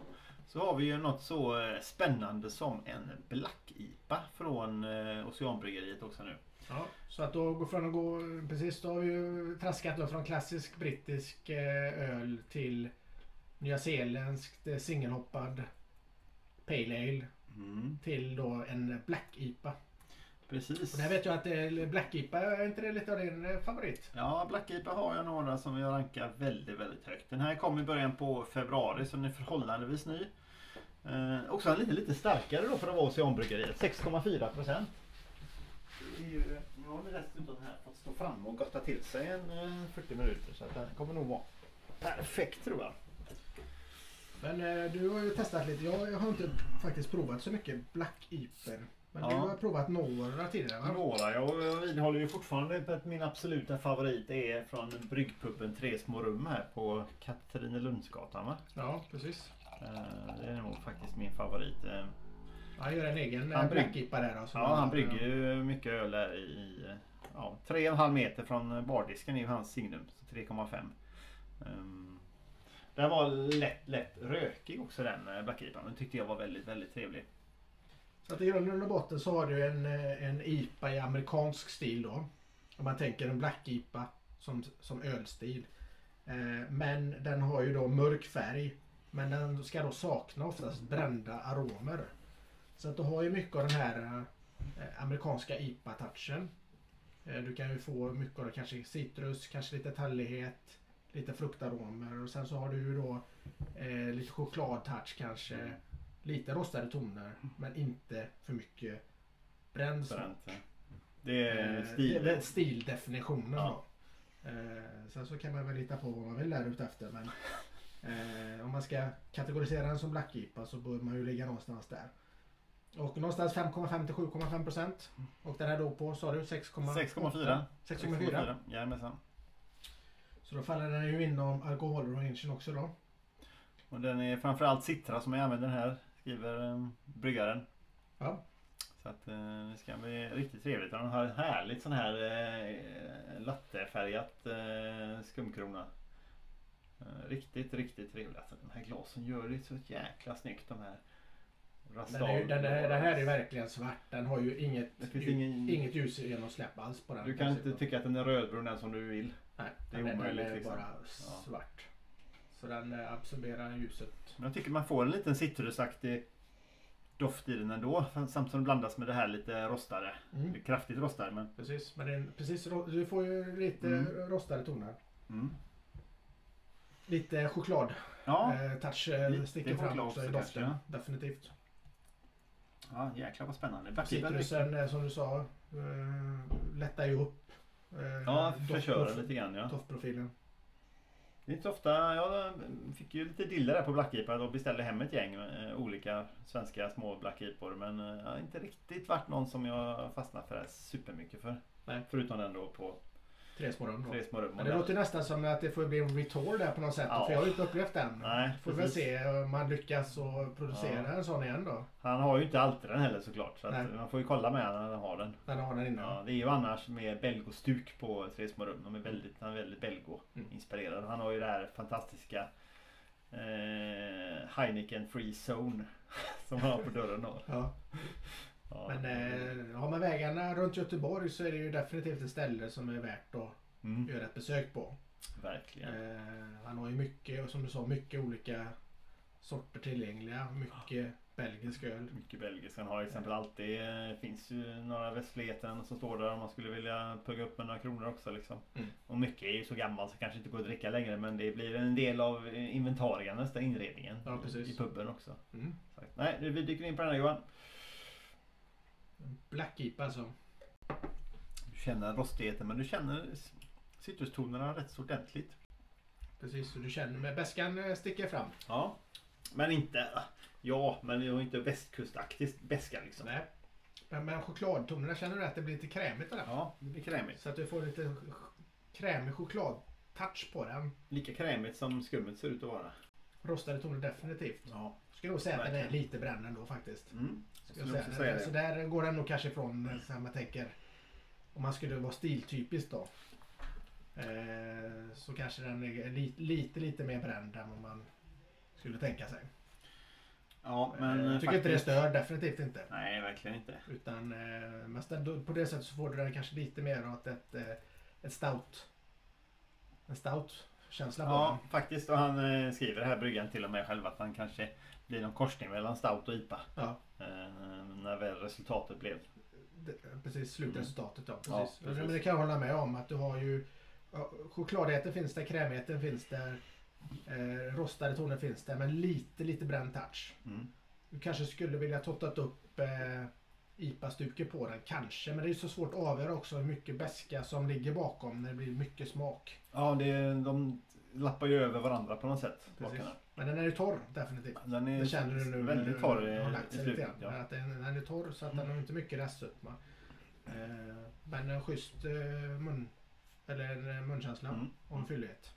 Så har vi ju något så eh, spännande som en Black IPA från eh, Oceanbryggeriet också nu. Ja, så att då gå från att gå, precis då har vi ju traskat då från klassisk brittisk eh, öl till nyzeeländskt singelhoppad Pale Ale Mm, till då en Black IPA. Precis. Och där vet jag att Black IPA, är inte det lite av din eh, favorit? Ja, Black IPA har jag några som jag rankar väldigt, väldigt högt. Den här kom i början på februari så den är förhållandevis ny. Eh, också en lite, lite starkare då för att vara Oceanbryggeriet. 6,4 procent. Nu har vi dessutom här fått stå fram och gotta till sig en eh, 40 minuter så att den kommer nog vara perfekt tror jag. Men eh, du har ju testat lite. Jag, jag har inte faktiskt provat så mycket Black IPA. Men Ja. du har provat några tidigare va? Några, jag jag vidhåller ju fortfarande att min absoluta favorit är från bryggpuben Tre små rum här på Katrinelundsgatan va? Ja, precis. Eh, Det är nog faktiskt min favorit. Eh, Han gör en egen eh, Han Black brygg- IPA där. Alltså. Ja, han brygger ju mycket öl där i ja, 3,5 meter från bardisken är ju hans signum. Så 3,5. Um, den var lätt, lätt rökig också den Black IPA. Den tyckte jag var väldigt, väldigt trevlig. Så att i grunden och botten så har du en, eh, en IPA i amerikansk stil då. Om man tänker en Black IPA som, som ölstil. Eh, men den har ju då mörk färg. Men den ska då sakna oftast brända aromer. Så att du har ju mycket av den här eh, amerikanska IPA-touchen. Eh, du kan ju få mycket av det, kanske citrus, kanske lite tallighet, lite fruktaromer och sen så har du ju då eh, lite chokladtouch kanske. Lite rostade toner men inte för mycket bränd smak. eh, det är Eh, stil. Det är stildefinitionen Ja. Eh, sen så kan man väl lita på vad man vill där ute efter. Men eh, om man ska kategorisera den som Black IPA så bör man ju ligga någonstans där. Och någonstans 5,5 till 7,5 procent. Och den är då på, sa du, 6,4? 6,4. 6,4. Jajamensan. Så då faller den ju inom alkoholrangen också då. Och den är framförallt citra som jag använder här, skriver eh, bryggaren. Ja. Så att eh, det ska bli riktigt trevligt. Och har ett härligt sån här eh, lattefärgat eh, skumkrona. Riktigt, riktigt trevligt. Alltså, de här glasen gör det så jäkla snyggt de här. Den, är, ju- den, är, den här är verkligen svart. Den har ju inget, Det finns ingen- inget ljusgenomsläpp alls på den. Du kan inte tycka att den är rödbrun den som du vill. Nej, det är den, omöjligt, Den är liksom. bara svart. Så den eh, absorberar ljuset. Men jag tycker man får en liten citrusaktig doft i den ändå. Samtidigt som det blandas med det här lite rostade. Mm. Kraftigt rostade men. Precis, men den, precis, du får ju lite Mm. rostade toner. Mm. Lite choklad. Ja. Eh, touch eh, Lite sticker fram choklad också i doften. kanske, Definitivt. ja, jäklar vad spännande. Citrusen eh, som du sa eh, lättar ju upp eh, Ja, förköra doft- lite grann ja. doftprofilen. Det är inte ofta, jag fick ju lite diller där på Black IPA och beställde hem ett gäng eh, olika svenska små Black IPor men eh, jag har inte riktigt varit någon som jag fastnat för det supermycket för. Nej. Förutom den då på Tre små rum då. tre små rum. Men det låter nästan som att det får bli en retour där på något sätt. Ja. För jag har ju inte upplevt den. Nej, Får väl precis. se om man lyckas och producera Ja. en sån igen då. Han har ju inte alltid den heller såklart så man får ju kolla med honom när han har den. När han har den inne. Ja, det är ju annars med belgostuk på Tre små rum. De är väldigt, han är väldigt belgo-inspirerad. Han har ju det här fantastiska eh, Heineken Free Zone som han har på dörren då. Ja. Ja, Men eh, har man vägarna runt Göteborg så är det ju definitivt ett ställe som är värt att mm, göra ett besök på. verkligen. Eh, han har ju mycket, och som du sa, mycket olika sorter tillgängliga. Mycket belgisk öl. Mycket belgisk. Han har till exempel alltid, eh, finns ju några Västfleten som står där om man skulle vilja pugga upp med några kronor också liksom. Mm. Och mycket är ju så gammalt så kanske inte går att dricka längre men det blir en del av eh, inventarien nästa inredningen. Ja, i- puben också. Mm. Nej, vi dyker in på den här Johan. Black Keep alltså. Du känner rostigheten men du känner citrustonerna rätt så ordentligt. Precis, så du känner med bäskan eh, sticker fram. Ja. Men inte, ja men det är inte västkustaktigt beska liksom. Nej. Men, men chokladtonerna, känner du att det blir lite krämigt eller? Ja, det blir krämigt. Så att du får lite krämig chokladtouch på den. Lika krämigt som skummet ser ut att vara. Rostade toner definitivt. Ja. Skulle nog säga att den är lite bränd ändå faktiskt. Mm. Skulle säga. säga Så där går den nog kanske ifrån eh, så här man tänker om man skulle vara stiltypisk då. Eh, så kanske den är lite, lite, lite mer bränd än vad man skulle tänka sig. Ja, Men, men jag tycker inte det faktiskt- stör, definitivt inte. Nej, verkligen inte. Utan eh, men på det sättet så får du den kanske lite mer åt ett, eh, ett stout. En stout känsla på Ja, faktiskt. Och han eh, skriver här bryggan till och med själv att han kanske blir någon korsning mellan stout och IPA. den. Ja, Eh, när väl resultatet blev. det, precis slutresultatet ja. Precis. Mm. Ja, precis. Men det kan jag hålla med om att du har ju chokladheten finns där, krämigheten finns där. Eh, rostade toner finns där men lite, lite bränd touch. Mm. Du kanske skulle vilja tottat upp eh, IPA-stuket på den, kanske. Men det är så svårt att avgöra också hur mycket beska som ligger bakom när det blir mycket smak. Ja, det, de lappar ju över varandra på något sätt. Men den är ju torr definitivt. Den är Det känner du nu väldigt torr i, lagt i slutet. Ja. Att den, den är torr så att den har inte mycket restsötma. Eh, men en schysst eh, mun, eller en eh, munkänsla Mm. och en fyllighet.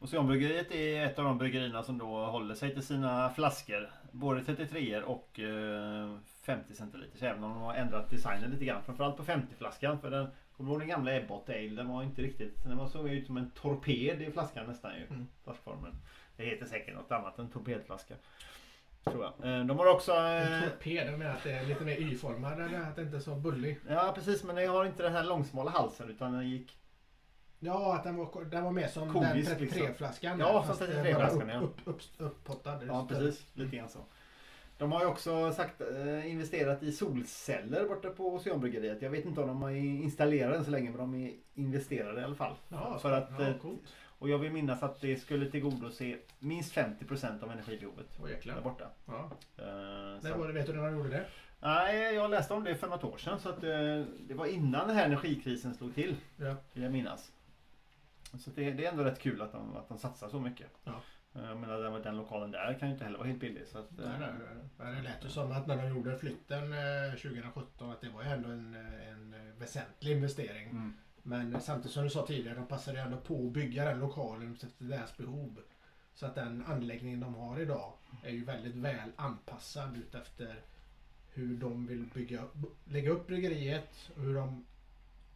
Oceanbryggeriet är ett av de bryggerierna som då håller sig till sina flaskor. Både 33 och eh, 50 centiliter. Även om de har ändrat designen lite grann. Framförallt på 50-flaskan. För den, kommer du ihåg den gamla Ebbot Ale? Den var inte riktigt... Den var såg ut som en torped i flaskan nästan ju. Mm. Flaskformen. Det heter säkert något annat än torpedflaska. Tror jag. Eh, De har också... En eh, torped, jag menar att det är lite mer Y-formad eller att det inte är så bullig. Ja precis men den har inte den här långsmala halsen utan den gick... Ja, att den var, den var mer som Komisk, den liksom. 33-flaskan. Ja, fast som det 33-flaskan, bara ja. upp, upp, upp, upppottad. Ja precis, lite grann så. De har ju också sagt, eh, investerat i solceller borta på Oceanbryggeriet. Jag vet inte om de har installerat den så länge men de är investerade i alla fall. Ja, för att, ja, eh, coolt. och jag vill minnas att det skulle tillgodose minst 50% av energibehovet där jäklar. borta. Ja. När så- var det, vet du när de gjorde det? Nej, jag läste om det för något år sedan så att eh, det var innan den här energikrisen slog till. Ja. Vill jag minnas. Så det, det är ändå rätt kul att de, att de satsar så mycket. Ja. Eh, Jag menar den, den lokalen där kan ju inte heller vara helt billig. Så att, eh, Nej, nej, nej. Det lät ju som att när de gjorde flytten eh, 2017 att det var ju ändå en, eh, en eh, väsentlig investering. Mm. Men samtidigt som du sa tidigare, de passade ändå på att bygga den lokalen efter deras behov. Så att den anläggningen de har idag är ju väldigt väl anpassad ut efter hur de vill bygga, lägga upp bryggeriet hur, de,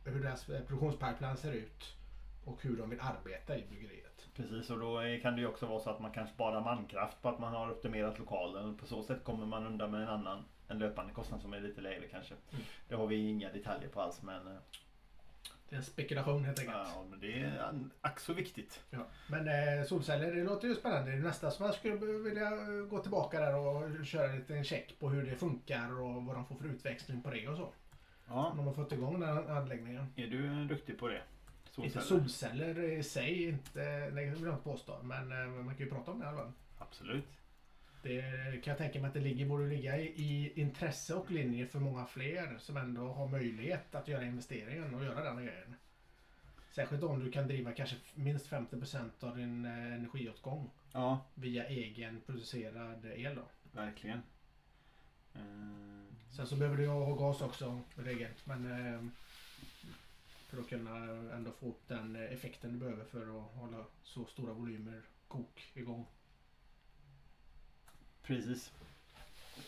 hur deras eh, produktionspipeline ser ut och hur de vill arbeta i bryggeriet. Precis och då kan det ju också vara så att man kan spara mankraft på att man har optimerat lokalen. På så sätt kommer man undan med en annan en löpande kostnad som är lite lägre kanske. Mm. Det har vi inga detaljer på alls men, eh, Det är en spekulation helt enkelt. ja, men det är ack så viktigt. Ja. Men eh, solceller, det låter ju spännande. Det är nästa som jag skulle vilja gå tillbaka där och köra en liten check på hur det funkar och vad de får för utväxling på det och så. Ja, Om de har fått igång den anläggningen. är du duktig på det? Inte Solceller? solceller i sig, inte, det vill jag inte påstå. Men eh, man kan ju prata om det i alla fall. Absolut. Det kan jag tänka mig att det ligger, borde ligga i, i intresse och linje för många fler som ändå har möjlighet att göra investeringen och göra den grejen. Särskilt om du kan driva kanske minst 50% av din eh, energiåtgång Ja, via egen producerad el. Då. verkligen. Sen så behöver du ha gas också i regel. Men eh, för att kunna ändå få upp den effekten du behöver för att hålla så stora volymer kok igång. Precis.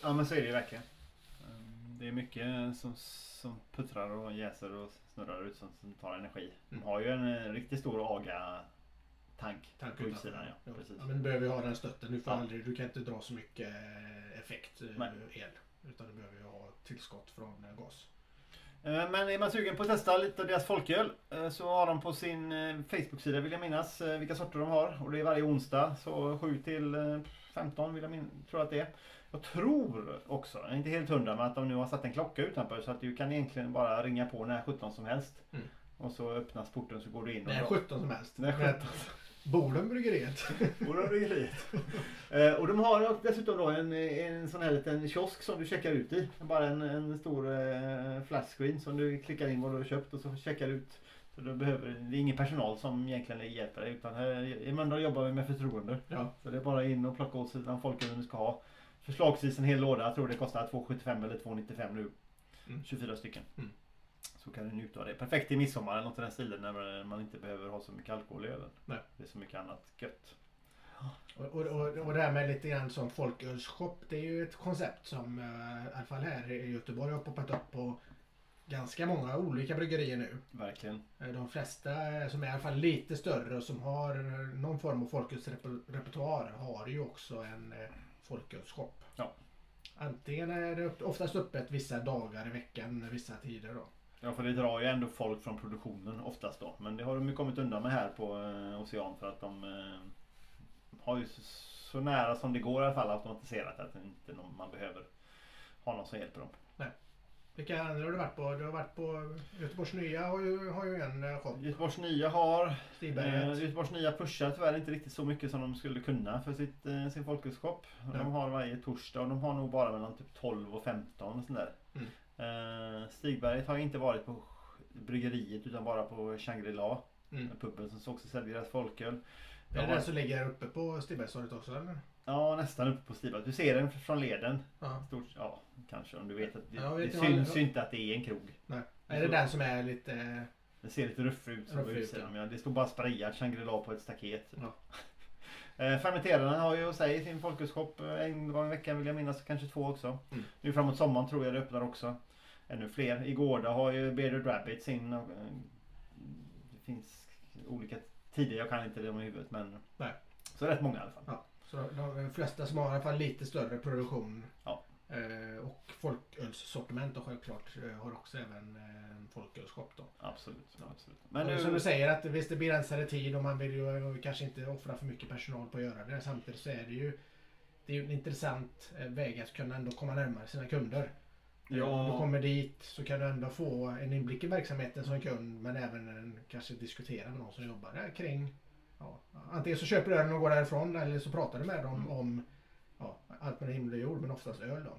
Ja men så är det ju verkligen. Eh, Det är mycket som, som puttrar och jäser och snurrar ut som, som tar energi. De Mm. har ju en eh, riktigt stor AGA-tank Tank på utanför. utsidan. Ja. Ja. Precis. Ja, men du behöver ju ha den stötten. Du, får Ja. aldrig, du kan inte dra så mycket eh, effekt eh, Nej. el. Utan du behöver ju ha tillskott från eh, gas. Eh, Men är man sugen på att testa lite av deras folköl eh, så har de på sin eh, Facebook-sida vill jag minnas vilka sorter de har. Och det är varje onsdag så 7 till eh, 15 vill jag min- tror att det är. Jag tror också, jag är inte helt hundra, men att de nu har satt en klocka utanför så att du kan egentligen bara ringa på när 17 som helst. Mm. Och så öppnas porten så går du in och Det är drar. 17 som helst. Det är Men 17. Boden bryggeriet. Ringer dit. Eh, Och de har dessutom då en, en sån här liten kiosk som du checkar ut i. Bara en, en stor eh, flashscreen som du klickar in vad du har köpt och så checkar ut. Så du behöver, det är ingen personal som egentligen hjälper dig utan här, i Mölndal jobbar vi med förtroende. Ja. Så det är bara in och plocka åt sig den folköl du ska ha. Förslagsvis en hel låda, jag tror det kostar 2,75 eller 2,95 nu. Mm. 24 stycken. Mm. Så kan du njuta av det. Perfekt till midsommar eller något i den stilen när man inte behöver ha så mycket alkohol i ölen. Nej. Det är så mycket annat gött. Och, och, och, och det här med lite grann som folkölsshop. Det är ju ett koncept som eh, i alla fall här i Göteborg har poppat upp på ganska många olika bryggerier nu. Verkligen. Eh, De flesta eh, som är i alla fall lite större och som har någon form av folkölsrepertoar har ju också en folkölsshop. Ja. Antingen är det upp- oftast öppet vissa dagar i veckan, vissa tider då. Ja för det drar ju ändå folk från produktionen oftast då. Men det har de ju kommit undan med här på eh, Ocean för att de eh, har ju så, nära som det går i alla fall automatiserat att inte någon man behöver ha någon som hjälper dem. Vilka andra har du varit på? Du har varit på Göteborgs Nya har ju, har ju en eh, shop. Göteborgs Nya har Eh. Göteborgs Nya pushar tyvärr inte riktigt så mycket som de skulle kunna för sitt, eh, sin folkhögskap. Ja. De har varje torsdag och de har nog bara mellan typ 12 och 15 och sådär. Mm. Eh, Stigberget har inte varit på bryggeriet utan bara på Shangri-La. Mm. Puben som också säljer deras folköl. Är det den som ligger uppe på Stigbergstorget också eller? Ja, nästan uppe på Stigberget. Du ser den från leden. Stort, ja, kanske om du vet att det, Ja, vet det syns inte att det är en krog. Nej. Är det den som är lite... Det ser lite ruffig ut som Ruffig. Ja. Det står bara sprayat Shangri-La på ett staket. Ja. Eh, Fermenterarna har ju hos sig sin folkhögshop eh, en gång i veckan vill jag minnas, kanske två också. Mm. Nu framåt sommaren tror jag det öppnar också. Ännu fler. I Gårda har ju Bearded Rabbit sin. eh, Det finns olika tider, jag kan inte dem i huvudet men. Nej. Så rätt många i alla fall. Ja, så de, de flesta som har i alla fall lite större produktion Ja. Eh, och folkölssortiment och självklart eh, har också även eh, en folkölsshop då. Absolut. absolut. Men Men Som du nu, säger att visst det är begränsade tid och man vill ju kanske inte offra för mycket personal på att göra det. Samtidigt så är det ju det är ju en intressant väg att kunna ändå komma närmare sina kunder. Ja. Om du kommer dit så kan du ändå få en inblick i verksamheten som kund men även en, kanske diskutera med någon som jobbar där kring ja, Antingen så köper du ölen och går därifrån eller så pratar du med dem Mm. om ja, allt med himmel och jord men oftast öl då.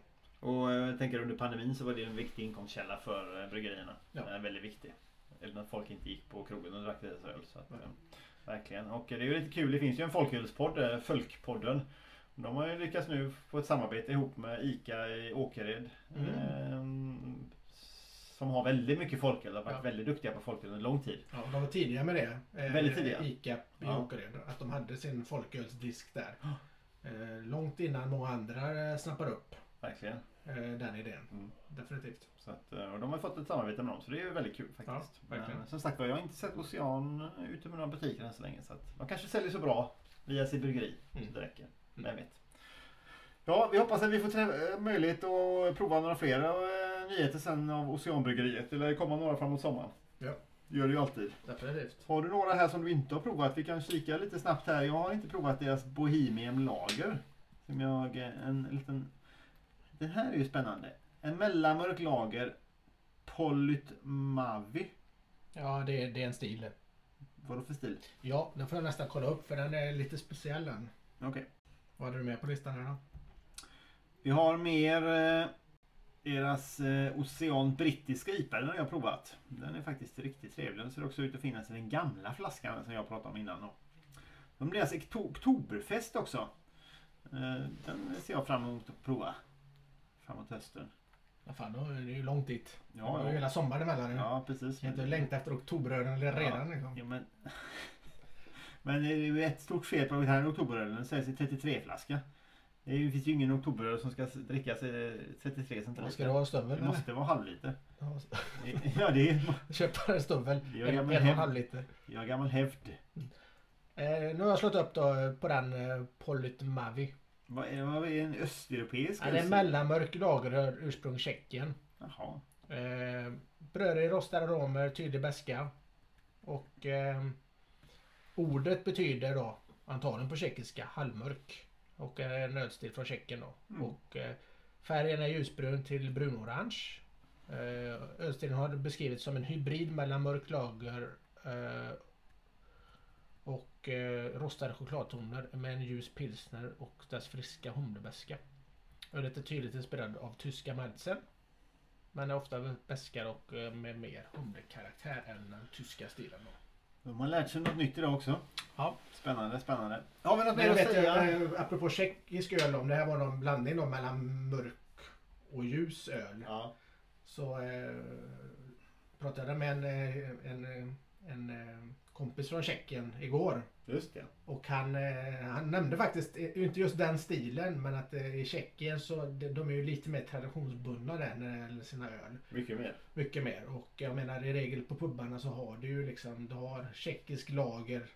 och eh, jag tänker under pandemin så var det en viktig inkomstkälla för eh, bryggerierna. Ja. Eh, väldigt viktig. eller när folk inte gick på krogen och drack deras öl. Så att, eh, verkligen. Och det är ju lite kul, det finns ju en folkölspodd, eh, Folkpodden. De har ju lyckats nu få ett samarbete ihop med ICA i Åkered. Mm. Eh, som har väldigt mycket folköl, de har varit Ja. väldigt duktiga på folköl under lång tid. Ja, de var tidiga med det. Eh, Väldigt tidiga. Ica i Ja. Åkered. Att de hade sin folkölsdisk där. Eh, långt innan många andra eh, snappar upp Verkligen. eh, den idén. Mm. Definitivt. Så att, och de har fått ett samarbete med dem så det är väldigt kul faktiskt. Ja. Men som sagt jag har inte sett Ocean ute med några butiker än så länge. Så att de kanske säljer så bra via sitt bryggeri. Mm. Så det räcker. Mm. Vem vet. Ja, vi hoppas att vi får möjlighet att prova några fler nyheter sen av Oceanbryggeriet. Eller komma några framåt sommaren. Ja. Gör det ju alltid. Definitivt. Har du några här som du inte har provat? Vi kan kika lite snabbt här. Jag har inte provat deras Bohemian Lager. Som jag, en liten... Den här är ju spännande. En mellanmörk lager. Polyt Mavi. Ja, det, är- det är en stil. Vadå för stil? Ja, den får jag nästan kolla upp för den är lite speciell den. Okej. Vad hade du med på listan här då? Vi har mer eh, deras eh, Ocean brittiska IPA. Den har jag provat. Den är faktiskt riktigt trevlig. Den ser också ut att finnas i den gamla flaskan som jag pratade om innan. De blir alltså okto- oktoberfest också. Eh, den ser jag fram emot att prova. Framåt hösten. Ja, fan, då är det ju långt dit. Ja, det var ju ja. hela sommaren emellan. Ja. ja precis. Kan inte längta efter oktoberölen redan liksom. Ja, men, men det är ju ett stort fel på den här oktoberölen. Den säljs i 33-flaska. Det finns ju ingen oktoberöl som ska drickas i 33 Vad centiliter. ska du ha en stövel Det måste vara halvliter. Ja, det är, Köpa en stövel. Det En, en gammal och en hävd. halv liter. jag har gammal hävd. Eh, nu har jag slått upp då eh, på den eh, Polyt Mavi. Vad är, vad är en östeuropeisk? Ja, det är en mellanmörk lageröl ursprung Tjeckien. Jaha. Eh, brödig rostade aromer, tydlig beska. Och eh, ordet betyder då antagligen på tjeckiska halvmörk. Och är en ölstil från Tjeckien då. Mm. Och eh, färgen är ljusbrun till brunorange. Eh, ölstilen har beskrivits som en hybrid mellan mörk lager eh, och eh, rostade chokladtoner med en ljus pilsner och dess friska humlebeska. Ölet är tydligt inspirerad av tyska Malzen. Men är ofta beskare och eh, med mer humlekaraktär än den tyska stilen. Då. De har lärt sig något nytt idag också. Ja. Spännande, spännande. Har vi något Men mer att vet, säga? eh, apropå tjeckisk öl, om det här var någon blandning då mellan mörk och ljus öl. Ja. Så eh, pratade jag med en, eh, en, eh, en eh, kompis från Tjeckien igår. Just det. Och han, eh, han nämnde faktiskt, eh, inte just den stilen, men att eh, i Tjeckien så de, är ju lite mer traditionsbundna där när det gäller sina öl. Mycket mer. Mycket mer. Och jag menar i regel på pubbarna så har du ju liksom, du har tjeckisk lager,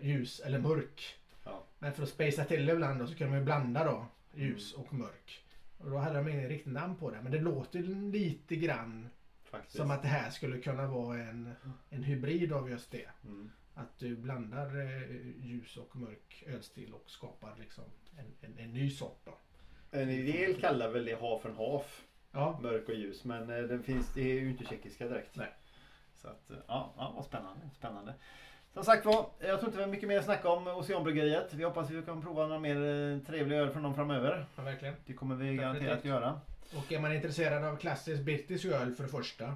ljus eller mörk. Ja. Men för att spacea till det ibland då så kan de ju blanda då ljus och mörk. Och då hade de ingen riktigt namn på det. Men det låter lite grann Faktiskt. som att det här skulle kunna vara en, en hybrid av just det. Mm. Att du blandar eh, ljus och mörk ölstil och skapar liksom en, en, en ny sort då. En del kallar väl det half and half. Ja, Mörk och ljus. Men eh, den finns, det är ju inte tjeckiska direkt. Nej. Så att, eh, ja, ja, vad spännande. spännande. Som sagt var, jag tror inte vi har mycket mer att snacka om Oceanbryggeriet. Vi hoppas att vi kan prova några mer eh, trevliga öl från dem framöver. ja verkligen. Det kommer vi garanterat göra. Och är man intresserad av klassisk brittisk öl för det första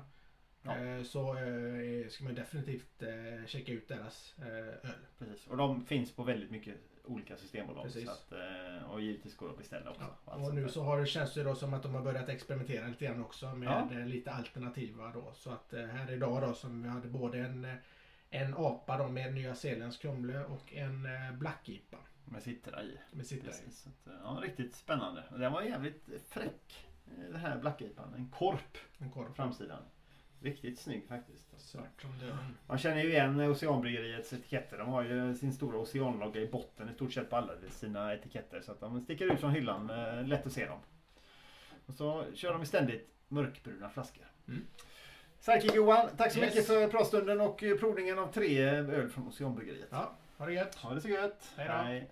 Ja. eh, så eh, ska man definitivt eh, checka ut deras öl. Precis. Och de finns på väldigt mycket olika systembolag. Precis. Att, och givetvis går det att beställa också. Ja. Och sånt nu så har det, känns det då som att de har börjat experimentera lite grann också med Ja. lite alternativa då. Så att här idag då som vi hade både en, en apa då med nya zeeländsk humle och en black IPA Med citra i. med sitta i. Så att, ja, riktigt spännande. Och Den var jävligt fräck. Eh, Den här Black IPAn. En korp En korv på framsidan. Riktigt snygg faktiskt. Svart som döden. Man känner ju igen Oceanbryggeriets etiketter. De har ju sin stora oceanlogga i botten i stort sett på alla sina etiketter. Så att de sticker ut från hyllan. eh, Lätt att se dem. Och så kör de ständigt mörkbruna flaskor. Mm. Sidekick Johan, tack så Yes. mycket för pratstunden och eh, provningen av tre öl från Oceanbryggeriet. Ja, ha det gött. Ha det så gött. Hej då. Hej.